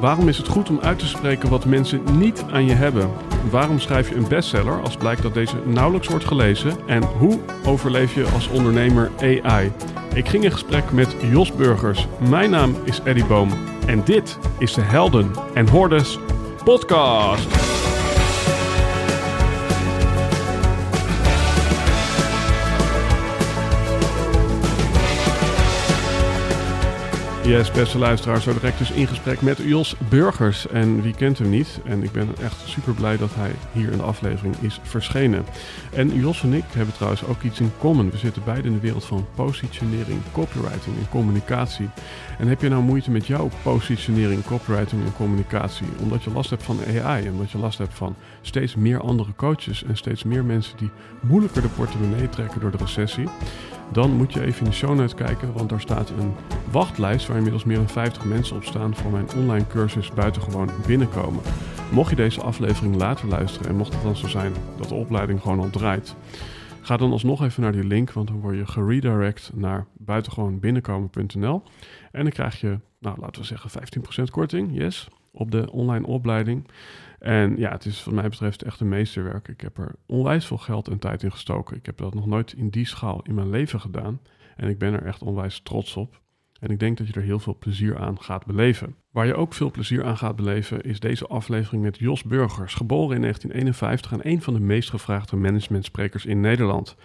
Waarom is het goed om uit te spreken wat mensen niet aan je hebben? Waarom schrijf je een bestseller als blijkt dat deze nauwelijks wordt gelezen? En hoe overleef je als ondernemer AI? Ik ging in gesprek met Jos Burgers. Mijn naam is Eddie Boom. En dit is de Helden en Hordes podcast. Yes, beste luisteraars, zo direct dus in gesprek met Jos Burgers. En wie kent hem niet? En ik ben echt super blij dat hij hier in de aflevering is verschenen. En Jos en ik hebben trouwens ook iets in common. We zitten beide in de wereld van positionering, copywriting en communicatie. En heb je nou moeite met jouw positionering, copywriting en communicatie? Omdat je last hebt van AI omdat je last hebt van steeds meer andere coaches en steeds meer mensen die moeilijker de portemonnee trekken door de recessie? Dan moet je even in de show notes kijken, want daar staat een wachtlijst waar inmiddels meer dan 50 mensen op staan voor mijn online cursus Buitengewoon Binnenkomen. Mocht je deze aflevering later luisteren en mocht het dan zo zijn dat de opleiding gewoon al draait, ga dan alsnog even naar die link, want dan word je geredirect naar buitengewoonbinnenkomen.nl en dan krijg je, nou laten we zeggen 15% korting, yes, op de online opleiding. En ja, het is wat mij betreft echt een meesterwerk. Ik heb er onwijs veel geld en tijd in gestoken. Ik heb dat nog nooit in die schaal in mijn leven gedaan. En ik ben er echt onwijs trots op. En ik denk dat je er heel veel plezier aan gaat beleven. Waar je ook veel plezier aan gaat beleven is deze aflevering met Jos Burgers, geboren in 1951 en een van de meest gevraagde managementsprekers in Nederland.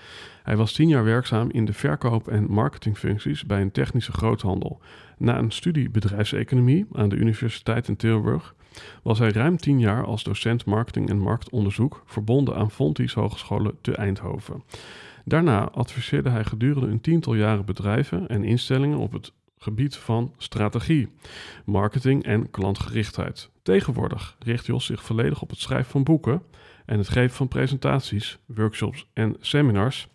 Hij was tien jaar werkzaam in de verkoop- en marketingfuncties bij een technische groothandel. Na een studie bedrijfseconomie aan de Universiteit in Tilburg was hij ruim tien jaar als docent marketing en marktonderzoek verbonden aan Fontys Hogescholen te Eindhoven. Daarna adviseerde hij gedurende een tiental jaren bedrijven en instellingen op het gebied van strategie, marketing en klantgerichtheid. Tegenwoordig richt Jos zich volledig op het schrijven van boeken en het geven van presentaties, workshops en seminars.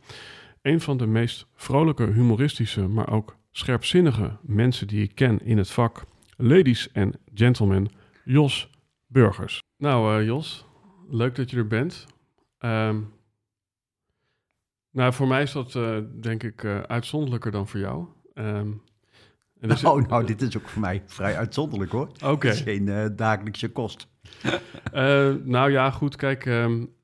Een van de meest vrolijke, humoristische, maar ook scherpzinnige mensen die ik ken in het vak. Ladies en gentlemen, Jos Burgers. Nou, uh, Jos, leuk dat je er bent. Um, nou, voor mij is dat uh, denk ik uh, uitzonderlijker dan voor jou. Um, en dus, nou, nou, dit is ook voor mij vrij uitzonderlijk hoor. Oké. Okay. Is geen dagelijkse kost. nou ja, goed, kijk, um,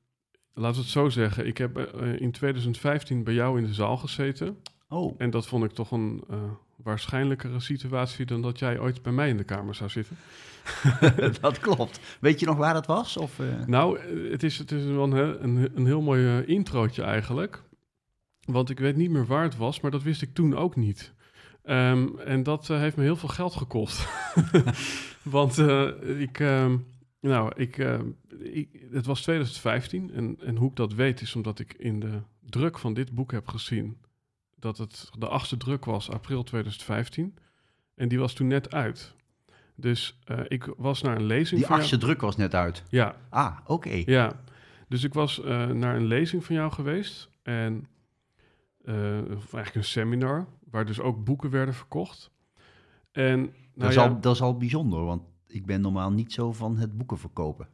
laten we het zo zeggen. Ik heb in 2015 bij jou in de zaal gezeten. Oh. En dat vond ik toch een waarschijnlijkere situatie dan dat jij ooit bij mij in de kamer zou zitten. dat klopt. Weet je nog waar dat was? Of, uh... Nou, het is, het is wel een, een, een heel mooi uh, introotje eigenlijk. Want ik weet niet meer waar het was, maar dat wist ik toen ook niet. Um, en dat uh, heeft me heel veel geld gekost. Want ik, um, nou, ik, ik, het was 2015 en, en hoe ik dat weet is omdat ik in de druk van dit boek heb gezien dat het de achtste druk was, april 2015. En die was toen net uit. Dus uh, ik was naar een lezing. Die achtste druk was net uit? Ja. Ah, oké. Ja. Dus ik was uh, naar een lezing van jou geweest. En uh, eigenlijk een seminar, waar dus ook boeken werden verkocht. En, nou dat, is ja, al, dat is al bijzonder, want ik ben normaal niet zo van het boeken verkopen.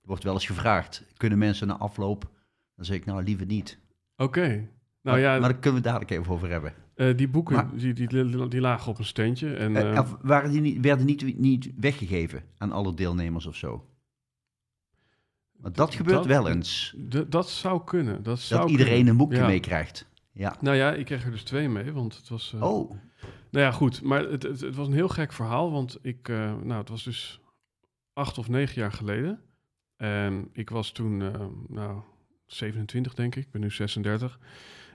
Er wordt wel eens gevraagd, kunnen mensen na afloop? Dan zeg ik nou liever niet. Oké. Nou, maar, ja, maar daar kunnen we dadelijk even over hebben. Uh, die boeken die, die, die, lagen op een steentje. En, uh, uh, waren die niet, werden niet, niet weggegeven aan alle deelnemers of zo? Maar dat gebeurt dat, wel eens. Dat zou kunnen. Dat, zou iedereen kunnen. een boekje ja. meekrijgt. Ja. Nou ja, ik kreeg er dus twee mee, want het was... oh. Nou ja, goed. Maar het, het, het, was een heel gek verhaal, want ik... nou, het was dus acht of negen jaar geleden. En ik was toen, nou, 27 denk ik. Ik ben nu 36.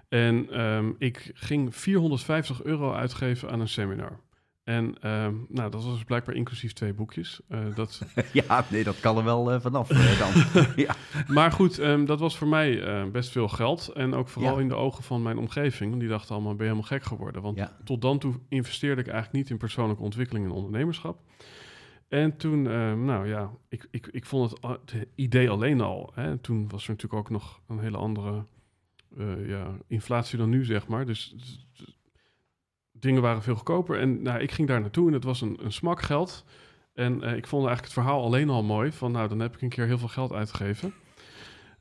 En um, ik ging 450 euro uitgeven aan een seminar. En um, nou, dat was dus blijkbaar inclusief twee boekjes. Uh, dat... ja, nee, dat kan er wel uh, vanaf uh, dan. ja. Maar goed, um, dat was voor mij best veel geld. En ook vooral ja. in de ogen van mijn omgeving. Die dachten allemaal, ben je helemaal gek geworden? Want ja. tot dan toe investeerde ik eigenlijk niet in persoonlijke ontwikkeling en ondernemerschap. En toen, nou ja, ik, ik, ik vond het, het idee alleen al. Hè, toen was er natuurlijk ook nog een hele andere uh, ja, inflatie dan nu, zeg maar. Dus, dus, dingen waren veel goedkoper. En nou, ik ging daar naartoe en het was een, een smak geld. En uh, ik vond eigenlijk het verhaal alleen al mooi. Van nou, dan heb ik een keer heel veel geld uitgegeven.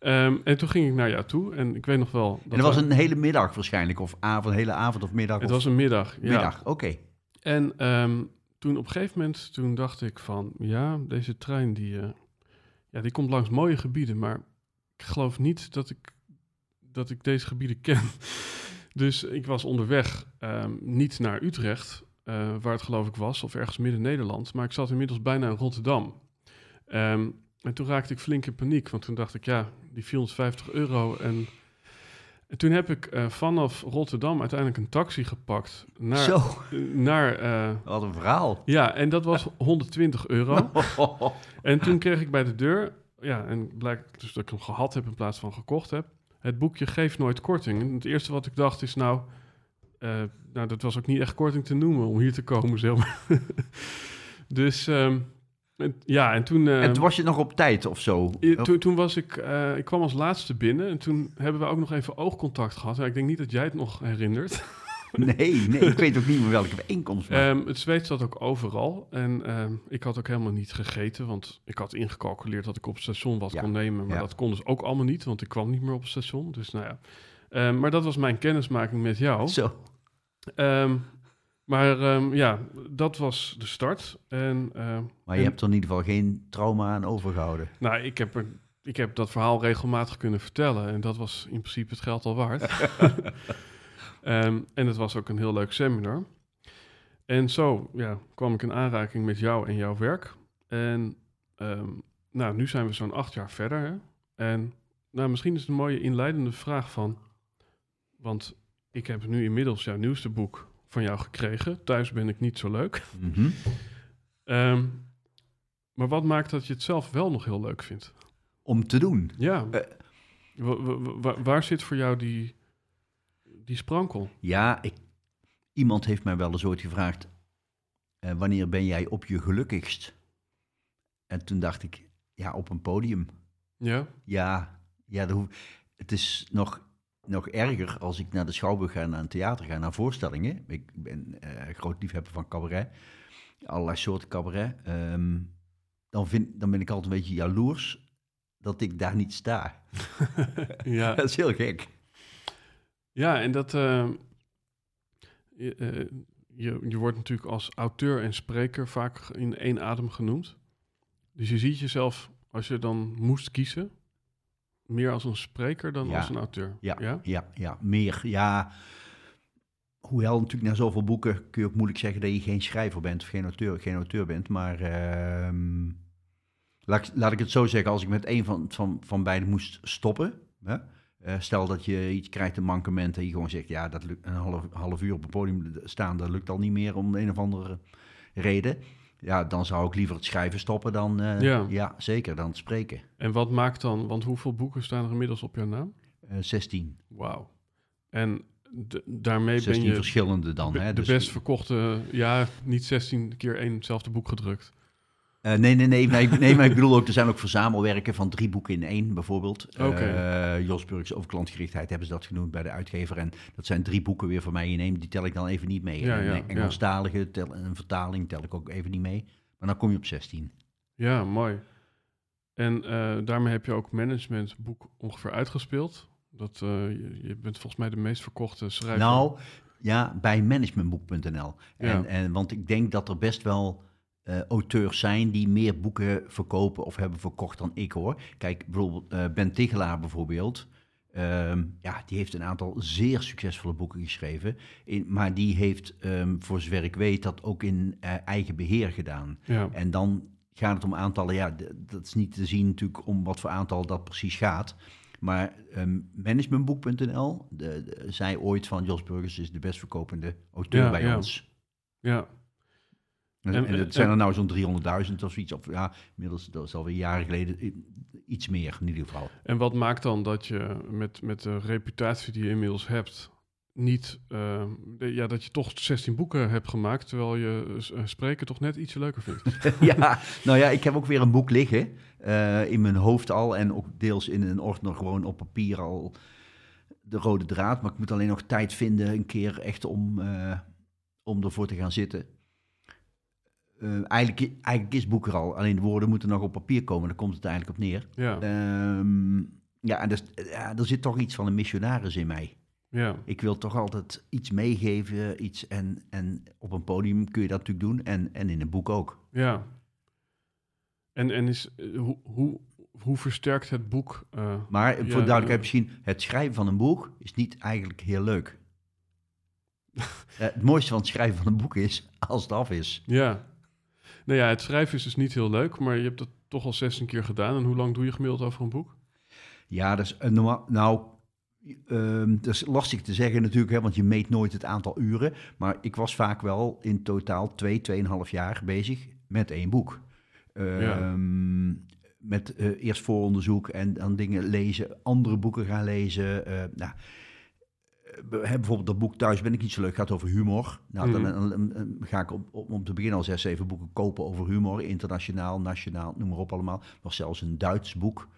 Um, en toen ging ik naar jou toe en ik weet nog wel... Dat en dat was een hele middag waarschijnlijk, of avond, hele avond of middag? Het of... was een middag, ja. Middag, oké. Okay. En um, toen op een gegeven moment, toen dacht ik van, ja, deze trein die, eh, ja, die komt langs mooie gebieden, maar ik geloof niet dat ik, dat ik deze gebieden ken. dus ik was onderweg, ehm, niet naar Utrecht, eh, waar het geloof ik was, of ergens midden Nederland, maar ik zat inmiddels bijna in Rotterdam. Ehm, en toen raakte ik flink in paniek, want toen dacht ik, ja, die 450 euro en... En toen heb ik eh, vanaf Rotterdam uiteindelijk een taxi gepakt naar, Zo, naar eh, wat een verhaal. ja, en dat was 120 euro. En toen kreeg ik bij de deur, ja, en blijkt dus dat ik hem gehad heb in plaats van gekocht heb, het boekje geeft nooit korting. En het eerste wat ik dacht is, nou, eh, nou, dat was ook niet echt korting te noemen om hier te komen, maar. dus, ehm, en- ja, en toen... en ehm, toen was je nog op tijd of zo? I- toen, toen was ik, eh, ik kwam als laatste binnen en toen hebben we ook nog even oogcontact gehad. Ja, ik denk niet dat jij het nog herinnert. Nee, nee, ik weet ook niet meer welke bijeenkomst. Ehm, het zweet zat ook overal. En ehm, ik had ook helemaal niet gegeten, want ik had ingecalculeerd dat ik op het station wat Ja, kon nemen. Maar ja. dat kon dus ook allemaal niet, want ik kwam niet meer op het station. Dus nou ja. Ehm, maar dat was mijn kennismaking met jou. Zo. Maar ja, dat was de start. En Maar je en- hebt er in ieder geval geen trauma aan overgehouden. nou, ik heb, er, ik heb dat verhaal regelmatig kunnen vertellen. En dat was in principe het geld al waard. Ehm, en het was ook een heel leuk seminar. En zo ja, kwam ik in aanraking met jou en jouw werk. En ehm, nou, nu zijn we zo'n acht jaar verder. Hè? En nou, misschien is het een mooie inleidende vraag van... Want ik heb nu inmiddels jouw nieuwste boek van jou gekregen. Thuis ben ik niet zo leuk. Mhm. Ehm, maar wat maakt dat je het zelf wel nog heel leuk vindt? Om te doen. Ja. Eh. Wa- wa- wa- wa- waar zit voor jou die, die sprankel? Ja, ik, iemand heeft mij wel eens ooit gevraagd: eh, wanneer ben jij op je gelukkigst? En toen dacht ik: ja, op een podium. Ja? Ja, ja hoef- het is nog, nog erger als ik naar de schouwburg ga, naar een theater ga, naar voorstellingen. Ik ben eh, groot liefhebber van cabaret, allerlei soorten cabaret. Ehm, dan, vind, dan ben ik altijd een beetje jaloers dat ik daar niet sta. ja. Dat is heel gek. Ja, en dat... eh, je, eh, je, je wordt natuurlijk als auteur en spreker vaak in één adem genoemd. Dus je ziet jezelf, als je dan moest kiezen, meer als een spreker dan Ja. als een auteur. Ja, ja? ja, ja, meer. Ja, hoewel natuurlijk na zoveel boeken kun je ook moeilijk zeggen dat je geen schrijver bent of geen auteur, geen auteur bent. Maar ehm, laat, ik- laat ik het zo zeggen, als ik met een van, van, van beiden moest stoppen. Hè? Eh, stel dat je iets krijgt, een mankement, en je gewoon zegt, ja, dat lukt een half, half uur op het podium staan, dat lukt al niet meer om een of andere reden. Ja, dan zou ik liever het schrijven stoppen dan, eh, Ja. ja. zeker, dan het spreken. En wat maakt dan... Want hoeveel boeken staan er inmiddels op jouw naam? Eh 16. Wauw. En daarmee 16 ben je verschillende dan. hè? de Dus- best verkochte... Ja, niet 16 keer één hetzelfde boek gedrukt. Eh, nee, nee, nee, maar ik, nee, maar ik bedoel ook, er zijn ook verzamelwerken van drie boeken in één, bijvoorbeeld. Eh, Jos Burgs over klantgerichtheid hebben ze dat genoemd bij de uitgever. En dat zijn drie boeken weer voor mij in één, die tel ik dan even niet mee. Ja, En ja, een Engelstalige, vertaling tel ik ook even niet mee. Maar dan kom je op 16. Ja, mooi. En eh, daarmee heb je ook managementboek ongeveer uitgespeeld. Dat, je, je bent volgens mij de meest verkochte schrijver. Nou, ja, bij managementboek.nl. En, en, want ik denk dat er best wel eh, auteurs zijn die meer boeken verkopen of hebben verkocht dan ik hoor. Kijk, bijvoorbeeld eh, Ben Tigelaar bijvoorbeeld. Ehm, ja, die heeft een aantal zeer succesvolle boeken geschreven. In, maar die heeft, ehm, voor zover ik weet, dat ook in eh, eigen beheer gedaan. ja. En dan gaat het om aantallen. Ja, dat is niet te zien natuurlijk om wat voor aantal dat precies gaat. Maar ehm, managementboek.nl zei ooit van Jos Burgers is de best verkopende auteur Ja, bij ja. ons. ja. En, En- en, en- het zijn er nou zo'n 300.000 of zoiets. Of ja, inmiddels dat is alweer jaren geleden. Iets meer in ieder geval. En wat maakt dan dat je met, met de reputatie die je inmiddels hebt... niet... eh, de- ja, dat je toch 16 boeken hebt gemaakt... terwijl je eh, spreken toch net ietsje leuker vindt. ja, nou ja, ik heb ook weer een boek liggen. eh, in mijn hoofd al. En ook deels in een ordner gewoon op papier al de rode draad. Maar ik moet alleen nog tijd vinden een keer echt om, om ervoor te gaan zitten. Eh, eigenlijk, eigenlijk is het boek er al. Alleen de woorden moeten nog op papier komen. Daar komt het eigenlijk op neer. Ja, Ehm, ja, en dus, ja, er zit toch iets van een missionaris in mij. Ja, Ik wil toch altijd iets meegeven, iets en, en op een podium kun je dat natuurlijk doen en, en in een boek ook. ja. En, en is, eh, hoe, hoe, hoe versterkt het boek... eh, Maar Ja, voor duidelijkheid misschien, het schrijven van een boek is niet eigenlijk heel leuk. Het mooiste van het schrijven van een boek is als het af is. Ja. Nou ja, het schrijven is dus niet heel leuk, maar je hebt dat toch al 16 keer gedaan. En hoe lang doe je gemiddeld over een boek? Ja, dat is een normaal. Nou, ehm, dat is lastig te zeggen natuurlijk, hè, want je meet nooit het aantal uren. Maar ik was vaak wel in totaal twee, tweeënhalf jaar bezig met één boek. Ehm, Met eh, eerst vooronderzoek en dan dingen lezen, andere boeken gaan lezen. eh, nou, eh, bijvoorbeeld dat boek Thuis ben ik niet zo leuk, gaat over humor. Nou, dan, Mhm. dan- dan- dan ga ik op, op, om te beginnen al zes, zeven boeken kopen over humor. Internationaal, nationaal, noem maar op allemaal. Er was zelfs een Duits boek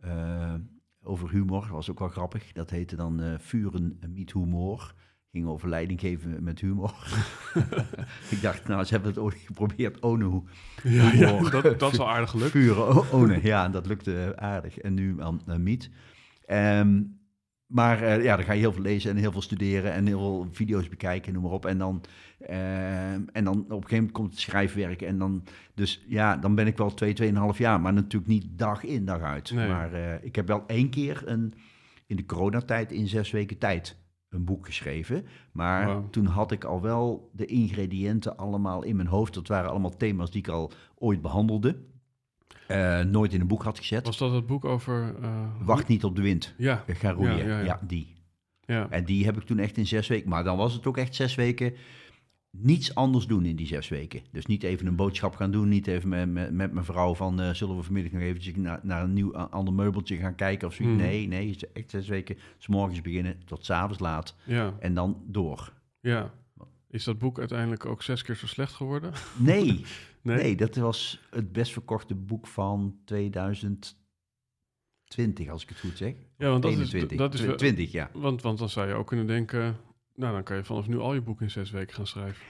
eh, over humor. Dat was ook wel grappig. Dat heette dan eh Vuren met humor. Ging over leiding geven met humor. ik dacht, nou, ze hebben het ooit geprobeerd. Onu, Ja, ja Humor. dat, dat is al aardig gelukt. vuren, o- One. Ja, en dat lukte aardig. En nu aan uh, Miet. Ehm, maar eh, ja, dan ga je heel veel lezen en heel veel studeren en heel veel video's bekijken, noem maar op. En dan, ehm, en dan op een gegeven moment komt het schrijfwerk. En dan, dus ja, dan ben ik wel twee, tweeënhalf jaar. Maar natuurlijk niet dag in, dag uit. Nee. Maar eh, ik heb wel één keer een, in de coronatijd in zes weken tijd een boek geschreven. Maar toen had ik al wel de ingrediënten allemaal in mijn hoofd. Dat waren allemaal thema's die ik al ooit behandelde. Eh, nooit in een boek had gezet. Was dat het boek over... eh, Wacht niet op de wind. Ja, ga roeien. Ja, Ja, ja, ja. die. ja. En die heb ik toen echt in zes weken. Maar dan was het ook echt zes weken niets anders doen in die zes weken. Dus niet even een boodschap gaan doen. Niet even met, met, met mijn vrouw van... eh, zullen we vanmiddag nog eventjes naar, naar een nieuw ander meubeltje gaan kijken of zoiets. Mhm. Nee, nee. is Echt zes weken. S morgens beginnen tot 's avonds laat. ja, En dan door. ja. Is dat boek uiteindelijk ook zes keer zo slecht geworden? Nee, Nee? nee. dat was het best verkochte boek van 2020, als ik het goed zeg. Ja, want dat 21. is, dat is wel- 20, ja. want, want dan zou je ook kunnen denken... Nou, dan kan je vanaf nu al je boeken in zes weken gaan schrijven.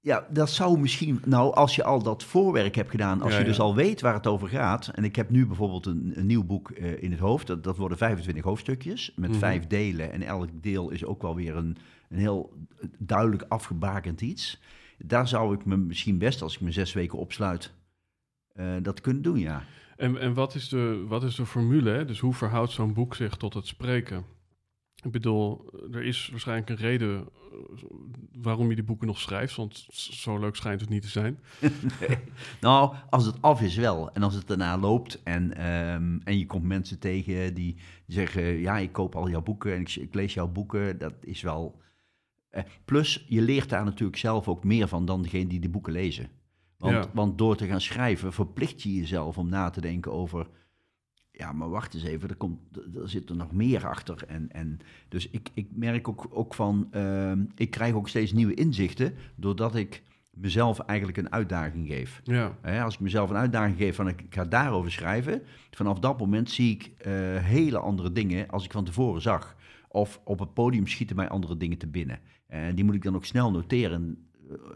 Ja, dat zou misschien, nou, als je al dat voorwerk hebt gedaan, als Ja, je dus al weet waar het over gaat. En ik heb nu bijvoorbeeld een, een nieuw boek eh, in het hoofd. Dat, dat worden 25 hoofdstukjes met Mhm. vijf delen. En elk deel is ook wel weer een, een heel duidelijk afgebakend iets. Daar zou ik me misschien best, als ik me zes weken opsluit, eh, dat kunnen doen, ja. En, en wat, is de, wat is de formule? Hè? Dus hoe verhoudt zo'n boek zich tot het spreken? Ik bedoel, er is waarschijnlijk een reden eh, waarom je die boeken nog schrijft, want zo leuk schijnt het niet te zijn. Nou, als het af is wel. En als het daarna loopt en, ehm, en je komt mensen tegen die zeggen... ja, ik koop al jouw boeken en ik, ik lees jouw boeken. Dat is wel... eh, plus, je leert daar natuurlijk zelf ook meer van dan degene die de boeken lezen. Want, Ja. want door te gaan schrijven verplicht je jezelf om na te denken over... ja, maar wacht eens even, er, komt, er zit er nog meer achter. En, en dus ik, ik merk ook, ook van... ehm, ik krijg ook steeds nieuwe inzichten... doordat ik mezelf eigenlijk een uitdaging geef. Ja, Hè, als ik mezelf een uitdaging geef van ik, ik ga daarover schrijven, vanaf dat moment zie ik eh, hele andere dingen als ik van tevoren zag. Of op het podium schieten mij andere dingen te binnen. En die moet ik dan ook snel noteren,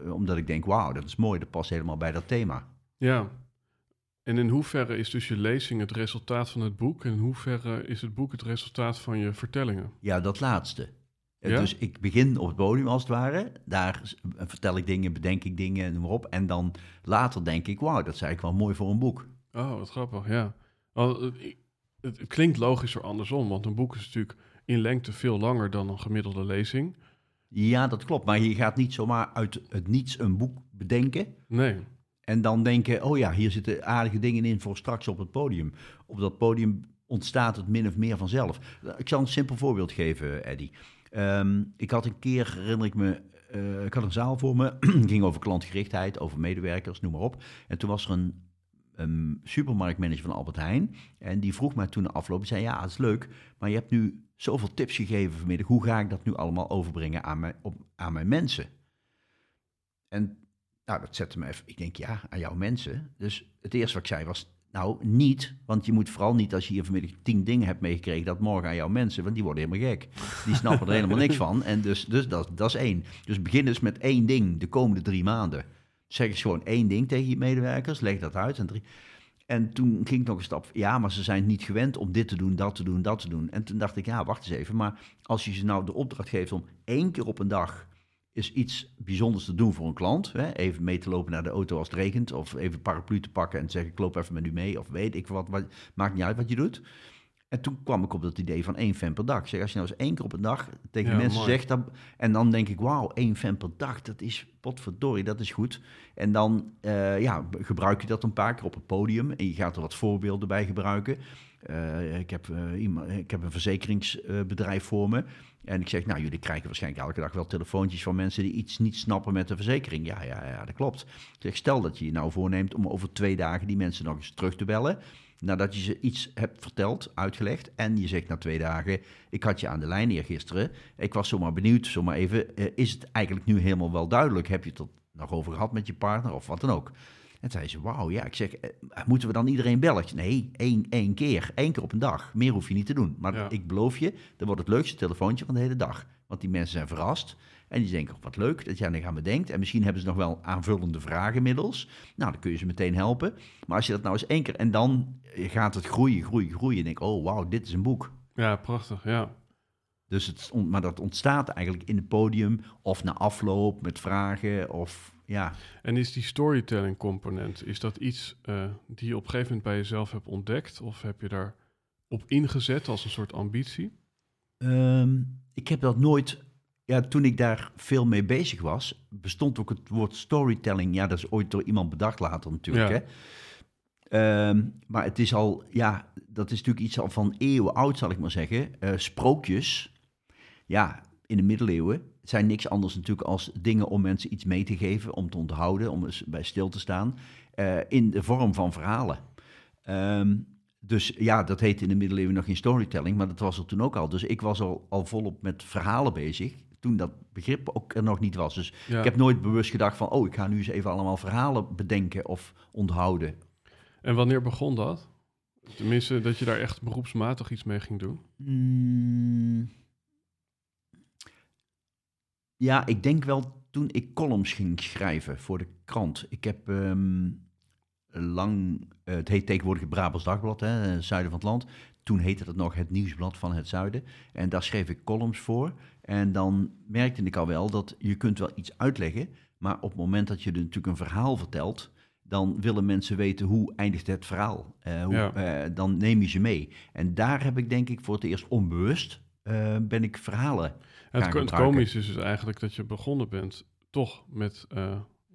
eh, omdat ik denk, wauw, dat is mooi, dat past helemaal bij dat thema. ja. En in hoeverre is dus je lezing het resultaat van het boek? En in hoeverre is het boek het resultaat van je vertellingen? Ja, dat laatste. Eh, Ja? Dus ik begin op het podium als het ware. Daar s- vertel ik dingen, bedenk ik dingen, noem maar op. En dan later denk ik, wauw, dat is eigenlijk wel mooi voor een boek. Oh, wat grappig, ja. Het klinkt logischer andersom, want een boek is natuurlijk in lengte veel langer dan een gemiddelde lezing. Ja, dat klopt. Maar je gaat niet zomaar uit het niets een boek bedenken. Nee, En dan denken, oh ja, hier zitten aardige dingen in voor straks op het podium. Op dat podium ontstaat het min of meer vanzelf. Ik zal een simpel voorbeeld geven, Eddy. Ehm, ik had een keer, herinner ik me, eh, ik had een zaal voor me. ging over klantgerichtheid, over medewerkers, noem maar op. En toen was er een, een supermarktmanager van Albert Heijn. En die vroeg mij toen de afloop, die zei, ja, het is leuk, maar je hebt nu zoveel tips gegeven vanmiddag. Hoe ga ik dat nu allemaal overbrengen aan mijn, op, aan mijn mensen? En nou, dat zette me even. Ik denk, ja, aan jouw mensen. Dus het eerste wat ik zei was, nou, niet. Want je moet vooral niet, als je hier vanmiddag tien dingen hebt meegekregen, dat morgen aan jouw mensen, want die worden helemaal gek. Die snappen er helemaal niks van. En dus, dus dat, dat is één. Dus begin dus met één ding de komende drie maanden. Zeg eens gewoon één ding tegen je medewerkers, leg dat uit. En, drie. En toen ging ik nog een stap, ja, maar ze zijn niet gewend om dit te doen, dat te doen, dat te doen. En toen dacht ik, ja, wacht eens even, maar als je ze nou de opdracht geeft om één keer op een dag is iets bijzonders te doen voor een klant. Hè? Even mee te lopen naar de auto als het regent. Of even paraplu te pakken en te zeggen, ik loop even met u mee. Of weet ik wat, wat, maakt niet uit wat je doet. En toen kwam ik op dat idee van één fan per dag. Zeg, als je nou eens één keer op een dag tegen Ja, mensen mooi. zegt... En dan denk ik, wauw, één fan per dag, dat is, potverdorie, dat is goed. En dan eh, ja, gebruik je dat een paar keer op het podium. En je gaat er wat voorbeelden bij gebruiken. Eh, ik, heb, eh, iemand, ik heb een verzekeringsbedrijf voor me. En ik zeg, nou, jullie krijgen waarschijnlijk elke dag wel telefoontjes van mensen die iets niet snappen met de verzekering. Ja, ja, ja, dat klopt. Ik zeg, stel dat je je nou voorneemt om over twee dagen die mensen nog eens terug te bellen. Nadat je ze iets hebt verteld, uitgelegd. En je zegt na twee dagen, ik had je aan de lijn hier gisteren. Ik was zomaar benieuwd, zomaar even. eh, is het eigenlijk nu helemaal wel duidelijk? Heb je het er nog over gehad met je partner of wat dan ook? En zei ze, wauw, ja. Ik zeg, eh, moeten we dan iedereen bellen? Nee, één, één keer. één keer op een dag. Meer hoef je niet te doen. Maar Ja. ik beloof je, dat wordt het leukste telefoontje van de hele dag. Want die mensen zijn verrast. En die denken, oh, wat leuk dat jij aan aan me denkt. En misschien hebben ze nog wel aanvullende vragen inmiddels. Nou, dan kun je ze meteen helpen. Maar als je dat nou eens één keer... En dan gaat het groeien, groeien, groeien. En denk oh, wauw, dit is een boek. Ja, prachtig. Ja. Dus het, maar dat ontstaat eigenlijk in het podium... of na afloop met vragen of... Ja, En is die storytelling component, is dat iets eh, die je op een gegeven moment bij jezelf hebt ontdekt? Of heb je daar op ingezet als een soort ambitie? Ehm, ik heb dat nooit. Ja, toen ik daar veel mee bezig was, bestond ook het woord storytelling. Ja, dat is ooit door iemand bedacht later natuurlijk. Ja. Hè? Ehm, maar het is al, ja, dat is natuurlijk iets al van eeuwen oud, zal ik maar zeggen. Eh, sprookjes, ja, in de middeleeuwen zijn niks anders natuurlijk als dingen om mensen iets mee te geven, om te onthouden, om eens bij stil te staan, eh, in de vorm van verhalen. Ehm, dus ja, dat heette in de middeleeuwen nog geen storytelling, maar dat was er toen ook al. Dus ik was al, al volop met verhalen bezig, toen dat begrip ook er nog niet was. Dus Ja. ik heb nooit bewust gedacht van, oh, ik ga nu eens even allemaal verhalen bedenken of onthouden. En wanneer begon dat? Tenminste, dat je daar echt beroepsmatig iets mee ging doen? Mm. Ja, ik denk wel toen ik columns ging schrijven voor de krant. Ik heb ehm, lang, eh, het heet tegenwoordig het Brabants Dagblad, hè, het zuiden van het land. Toen heette het nog het Nieuwsblad van het Zuiden. En daar schreef ik columns voor. En dan merkte ik al wel dat je kunt wel iets uitleggen, maar op het moment dat je er natuurlijk een verhaal vertelt, dan willen mensen weten hoe eindigt het verhaal. Eh, hoe, Ja. eh, dan neem je ze mee. En daar heb ik denk ik voor het eerst onbewust eh, ben ik verhalen. Het, ko- het gebruiken. komische is dus eigenlijk dat je begonnen bent toch met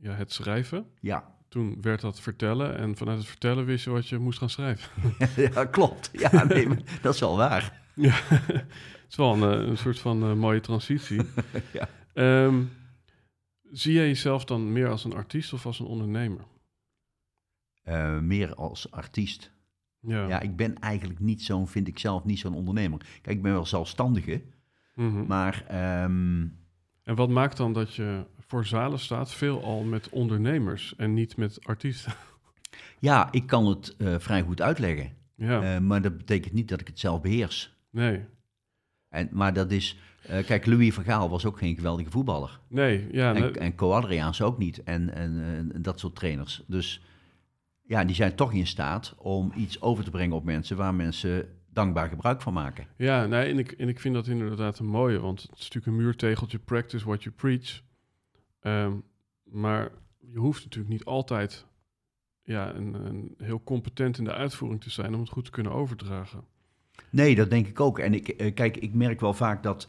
ja, het schrijven. Ja, Toen werd dat vertellen en vanuit het vertellen wist je wat je moest gaan schrijven. ja klopt. Ja, nee, dat is wel waar. Ja, het is wel een, eh, een soort van eh, mooie transitie. Ja. Ehm, zie jij jezelf dan meer als een artiest of als een ondernemer? Eh, meer als artiest. Ja. Ja, ik ben eigenlijk niet zo'n, vind ik zelf, niet zo'n ondernemer. Kijk, ik ben wel zelfstandige, Mhm. maar ehm, En wat maakt dan dat je voor zalen staat veelal met ondernemers en niet met artiesten? ja, ik kan het vrij goed uitleggen. ja, maar dat betekent niet dat ik het zelf beheers. nee. En, maar dat is, eh, kijk, Louis van Gaal was ook geen geweldige voetballer. Nee, ja, nee, En, en Co Adriaans ook niet. En, en, en dat soort trainers. Dus ja, die zijn toch in staat om iets over te brengen op mensen waar mensen dankbaar gebruik van maken. ja, nee en, ik, en ik vind dat inderdaad een mooie, want het is natuurlijk een muurtegeltje, practice what you preach. Ehm, maar je hoeft natuurlijk niet altijd ja, een, een heel competent in de uitvoering te zijn om het goed te kunnen overdragen. Nee, dat denk ik ook. En ik, eh, kijk, ik merk wel vaak dat.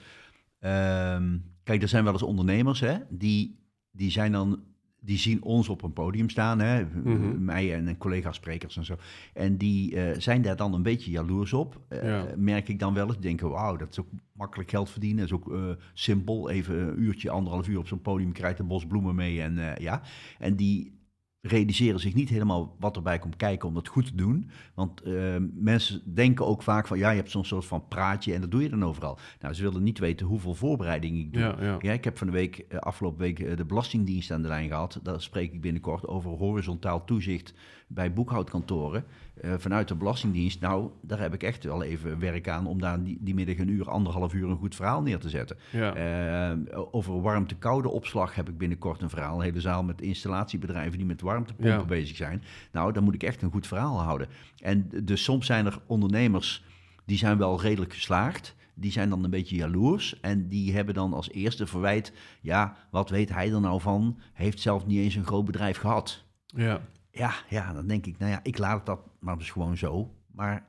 ehm, kijk, er zijn wel eens ondernemers, hè, die, die zijn dan. Die zien ons op een podium staan, hè, Mhm. mij en collega-sprekers en zo. En die eh, zijn daar dan een beetje jaloers op. Eh, Ja. Merk ik dan wel eens. Die denken, wauw, dat is ook makkelijk geld verdienen. Dat is ook simpel. Even een uurtje, anderhalf uur op zo'n podium, krijgt een bos bloemen mee. En ja, en die realiseren zich niet helemaal wat erbij komt kijken om dat goed te doen. Want eh, mensen denken ook vaak van, ja, je hebt zo'n soort van praatje en dat doe je dan overal. Nou, ze willen niet weten hoeveel voorbereiding ik doe. Ja, ja. Ja, ik heb van de week, eh, afgelopen week, eh, de Belastingdienst aan de lijn gehad. Daar spreek ik binnenkort over horizontaal toezicht bij boekhoudkantoren. Eh, vanuit de Belastingdienst, nou, daar heb ik echt wel even werk aan om daar die, die middag een uur, anderhalf uur een goed verhaal neer te zetten. ja. Eh, over warmte-koude opslag heb ik binnenkort een verhaal. Een hele zaal met installatiebedrijven die met warmtepompen Ja. bezig zijn. Nou, dan moet ik echt een goed verhaal houden. En dus soms zijn er ondernemers die zijn wel redelijk geslaagd. Die zijn dan een beetje jaloers en die hebben dan als eerste verwijt... ja, wat weet hij er nou van? Heeft zelf niet eens een groot bedrijf gehad. Ja. Ja, ja, dan denk ik, nou ja, ik laat dat maar dus gewoon zo. Maar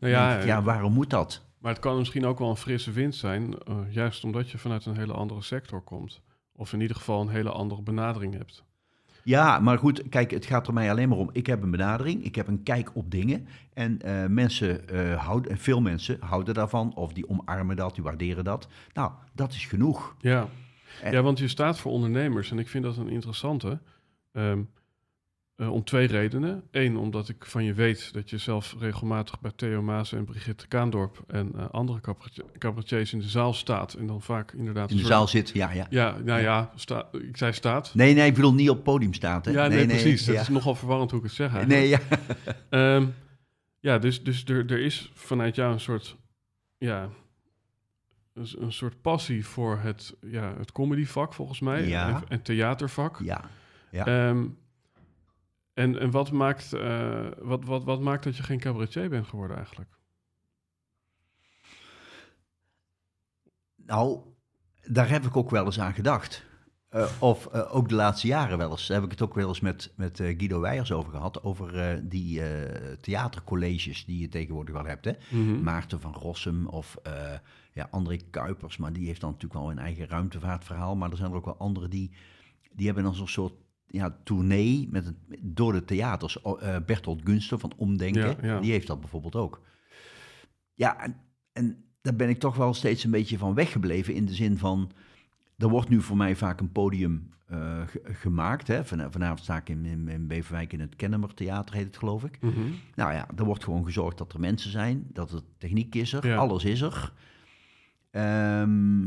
Nou ja, ja, ik, ja, waarom moet dat? maar het kan misschien ook wel een frisse wind zijn, eh, juist omdat je vanuit een hele andere sector komt. Of in ieder geval een hele andere benadering hebt. Ja, maar goed, kijk, het gaat er mij alleen maar om. Ik heb een benadering, ik heb een kijk op dingen. En eh, mensen eh, houden, veel mensen houden daarvan, of die omarmen dat, die waarderen dat. Nou, dat is genoeg. Ja. En- ja, want je staat voor ondernemers en ik vind dat een interessante. ehm, eh, om twee redenen. Eén, omdat ik van je weet dat je zelf regelmatig bij Theo Maas en Brigitte Kaandorp en eh, andere cabaretier- cabaretiers in de zaal staat. En dan vaak inderdaad... In de zaal zit, ja, ja. Ja, nou ja, sta, ik zei staat. Nee, nee, ik bedoel niet op het podium staat, hè? Ja, nee, precies. Dat ja. is nogal verwarrend hoe ik het zeg eigenlijk. Nee, ja. Ehm, ja, dus, dus er, er is vanuit jou een soort, ja, een, soort passie voor het, ja, het comedyvak volgens mij. Ja. En, en theatervak. Ja, ja. Ehm, en en wat, maakt, eh, wat, wat, wat maakt dat je geen cabaretier bent geworden eigenlijk? Nou, daar heb ik ook wel eens aan gedacht. Eh, of eh, ook de laatste jaren wel eens. Daar heb ik het ook wel eens met, met Guido Weijers over gehad. Over die theatercolleges die je tegenwoordig wel hebt. Hè? Mhm. Maarten van Rossum of ja, André Kuipers. Maar die heeft dan natuurlijk wel een eigen ruimtevaartverhaal. Maar er zijn er ook wel anderen die, die hebben dan zo'n soort ja, tournee met het, door de theaters. Eh, Bertolt Gunster van Omdenken, Ja, ja. die heeft dat bijvoorbeeld ook. Ja, en, en daar ben ik toch wel steeds een beetje van weggebleven. In de zin van, er wordt nu voor mij vaak een podium eh, ge- gemaakt. Hè. Van, vanavond sta ik in, in, in Beverwijk in het Kennemer Theater, heet het geloof ik. Mhm. Nou ja, er wordt gewoon gezorgd dat er mensen zijn, dat er techniek is er, Ja. alles is er. Ehm,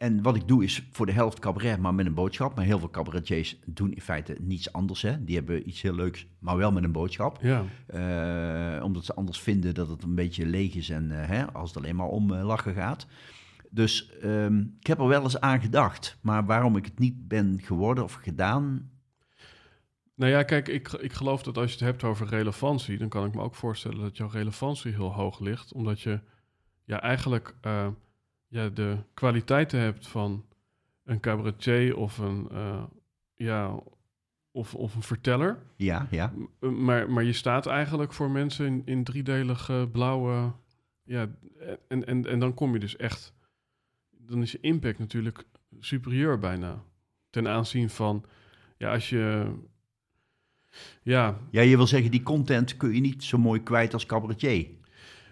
en wat ik doe is voor de helft cabaret, maar met een boodschap. Maar heel veel cabaretiers doen in feite niets anders. Hè. Die hebben iets heel leuks, maar wel met een boodschap. Ja, Eh, omdat ze anders vinden dat het een beetje leeg is en eh, hè, als het alleen maar om eh, lachen gaat. Dus ehm, ik heb er wel eens aan gedacht. Maar waarom ik het niet ben geworden of gedaan, nou ja, kijk, ik, ik geloof dat als je het hebt over relevantie, dan kan ik me ook voorstellen dat jouw relevantie heel hoog ligt, omdat je ja, eigenlijk ja, de kwaliteiten hebt van een cabaretier of een, eh, ja, of, of een verteller. ja, ja. Maar, maar je staat eigenlijk voor mensen in, in driedelige blauwe. Ja, en, en, en dan kom je dus echt. Dan is je impact natuurlijk superieur bijna. Ten aanzien van. Ja, als je. Ja, Ja, je wil zeggen, die content kun je niet zo mooi kwijt als cabaretier.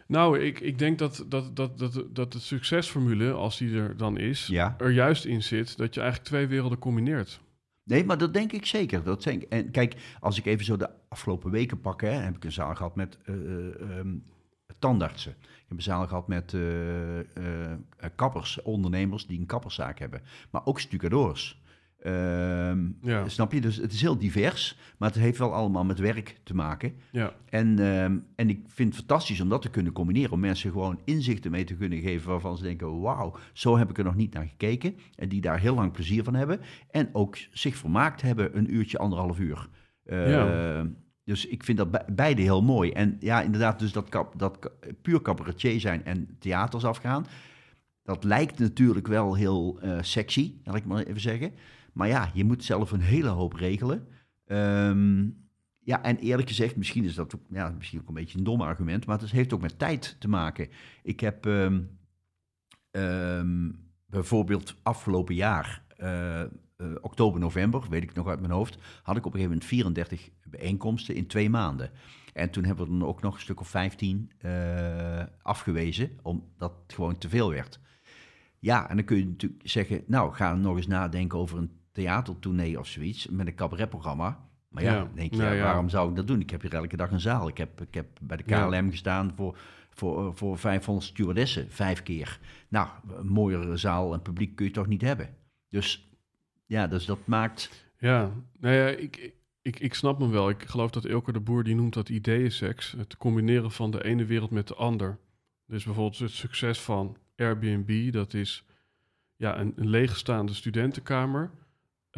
Nou, ik, ik denk dat, dat, dat, dat, dat de succesformule, als die er dan is, Ja. er juist in zit dat je eigenlijk twee werelden combineert. Nee, maar dat denk ik zeker. Dat denk ik. En kijk, als ik even zo de afgelopen weken pak, hè, heb ik een zaal gehad met eh, eh, ehm, tandartsen. Ik heb een zaal gehad met eh, kappers, ondernemers die een kapperszaak hebben. Maar ook stucadoors. Ehm, Ja. Snap je? Dus het is heel divers, maar het heeft wel allemaal met werk te maken. Ja, En, ehm, en ik vind het fantastisch om dat te kunnen combineren. Om mensen gewoon inzichten mee te kunnen geven waarvan ze denken... wauw, zo heb ik er nog niet naar gekeken. En die daar heel lang plezier van hebben. En ook zich vermaakt hebben een uurtje, anderhalf uur. Eh, Ja. Dus ik vind dat be- beide heel mooi. En ja, inderdaad, dus dat, kap, dat puur cabaretier zijn en theaters afgaan... dat lijkt natuurlijk wel heel eh, sexy, laat ik maar even zeggen. Maar ja, je moet zelf een hele hoop regelen. Ehm, ja, en eerlijk gezegd, misschien is dat ook, ja, misschien ook een beetje een dom argument, maar het heeft ook met tijd te maken. Ik heb ehm, ehm, bijvoorbeeld afgelopen jaar, eh, eh, oktober, november, weet ik nog uit mijn hoofd, had ik op een gegeven moment 34 bijeenkomsten in twee maanden. En toen hebben we er ook nog een stuk of 15 eh, afgewezen, omdat het gewoon te veel werd. Ja, en dan kun je natuurlijk zeggen, nou, ga nog eens nadenken over een theatertournee of zoiets met een cabaretprogramma. Maar ja, denk je, ja, ja. waarom zou ik dat doen? Ik heb hier elke dag een zaal. Ik heb, ik heb bij de. KLM gestaan voor, voor, voor 500 stewardessen, vijf keer. Nou, een mooiere zaal en publiek kun je toch niet hebben? Dus ja, dus dat maakt... Ja, nou ja, ik, ik, ik snap hem wel. Ik geloof dat Ilke de Boer die noemt dat ideeënseks. Het combineren van de ene wereld met de ander. Dus bijvoorbeeld het succes van Airbnb, dat is ja, een, een leegstaande studentenkamer.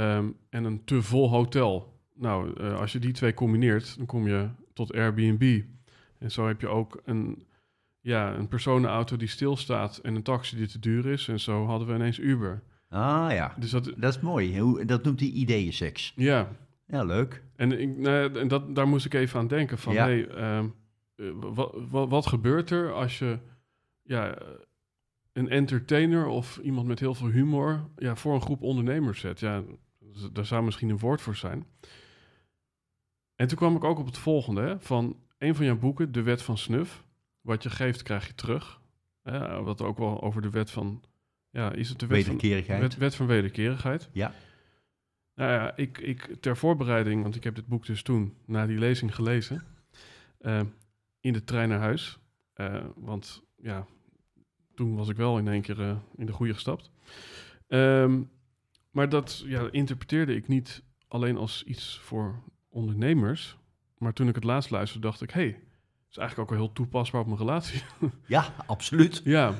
Ehm, en een te vol hotel. Nou, eh, als je die twee combineert, dan kom je tot Airbnb. En zo heb je ook een, ja, een personenauto die stilstaat en een taxi die te duur is. En zo hadden we ineens Uber. Ah ja, Dus dat, dat is mooi. Hoe, dat noemt hij ideeënseks. ja, Ja, leuk. En, ik, nou, en dat, daar moest ik even aan denken van, Ja. hey, ehm, eh, wat, wat, wat gebeurt er als je ja, een entertainer of iemand met heel veel humor ja, voor een groep ondernemers zet? Ja, daar zou misschien een woord voor zijn. En toen kwam ik ook op het volgende, hè, van een van jouw boeken, De Wet van Snuf. Wat je geeft, krijg je terug. Hè, wat ook wel over de wet van, ja, is het de wet van, Wederkerigheid. Wet, wet van wederkerigheid. Ja. Nou ja, ik, ik ter voorbereiding, want ik heb dit boek dus toen na die lezing gelezen, eh, in de trein naar huis. Eh, want ja, toen was ik wel in één keer eh, in de goede gestapt. Ehm, maar dat ja, interpreteerde ik niet alleen als iets voor ondernemers. Maar toen ik het laatst luisterde, dacht ik, hé, hey, is eigenlijk ook wel heel toepasbaar op mijn relatie. Ja, absoluut. ja,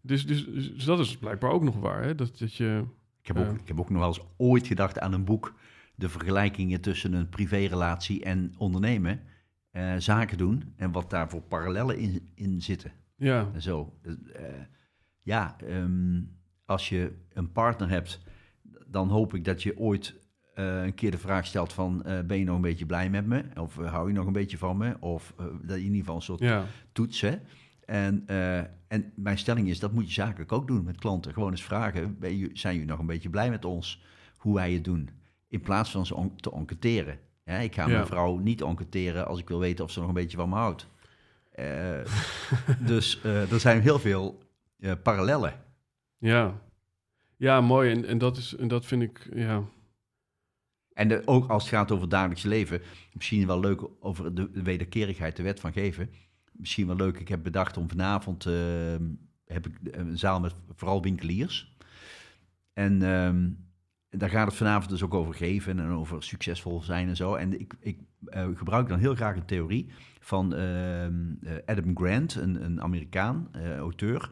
dus, dus, dus dat is blijkbaar ook nog waar, hè? Dat, dat je... Ik heb, ook, Ja. ik heb ook nog wel eens ooit gedacht aan een boek. De vergelijkingen tussen een privérelatie en ondernemen. eh, zaken doen. En wat daar voor parallellen in, in zitten. Ja, En zo. Eh, ja, ehm, als je een partner hebt, dan hoop ik dat je ooit eh, een keer de vraag stelt van... eh, ben je nog een beetje blij met me? Of eh, hou je nog een beetje van me? Of dat je in ieder geval een soort ja, toets, hè? En, en mijn stelling is, dat moet je zakelijk ook doen met klanten. Gewoon eens vragen, ben je, zijn jullie nog een beetje blij met ons? Hoe wij het doen? In plaats van ze on- te enquêteren. Ja, ik ga Ja. mijn vrouw niet enquêteren als ik wil weten of ze nog een beetje van me houdt. Dus er zijn heel veel eh, parallellen. ja. Ja, mooi. En, en, dat is, en dat vind ik, ja... En ook als het gaat over het dagelijks leven, misschien wel leuk over de, de wederkerigheid, de wet van geven. Misschien wel leuk, ik heb bedacht om vanavond, eh, heb ik een zaal met vooral winkeliers. En ehm, daar gaat het vanavond dus ook over geven en over succesvol zijn en zo. En ik, ik eh, gebruik dan heel graag een theorie van ehm, eh, Adam Grant, een, een Amerikaan, eh, auteur.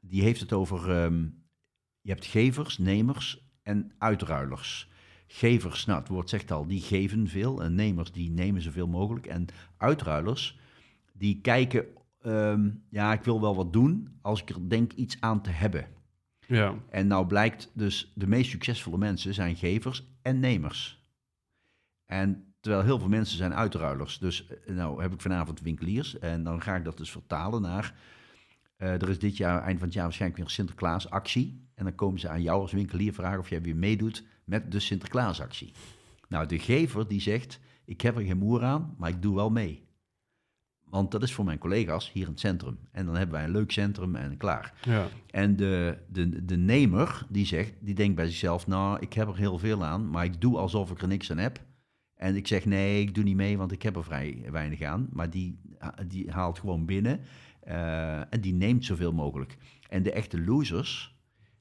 Die heeft het over, ehm, je hebt gevers, nemers en uitruilers. Gevers, nou het woord zegt al, die geven veel. En nemers, die nemen zoveel mogelijk. En uitruilers, die kijken, ehm, ja ik wil wel wat doen als ik er denk iets aan te hebben. Ja, En nou blijkt dus, de meest succesvolle mensen zijn gevers en nemers. En terwijl heel veel mensen zijn uitruilers. Dus eh, nou heb ik vanavond winkeliers en dan ga ik dat dus vertalen naar... eh, er is dit jaar, eind van het jaar waarschijnlijk weer een Sinterklaasactie. En dan komen ze aan jou als winkelier vragen of jij weer meedoet met de Sinterklaasactie. Nou, de gever die zegt, ik heb er geen moer aan, maar ik doe wel mee. Want dat is voor mijn collega's hier in het centrum. En dan hebben wij een leuk centrum en klaar. ja, En de, de, de nemer, die zegt, die denkt bij zichzelf, nou, ik heb er heel veel aan, maar ik doe alsof ik er niks aan heb. En ik zeg, nee, ik doe niet mee, want ik heb er vrij weinig aan. Maar die, die haalt gewoon binnen eh, en die neemt zoveel mogelijk. En de echte losers,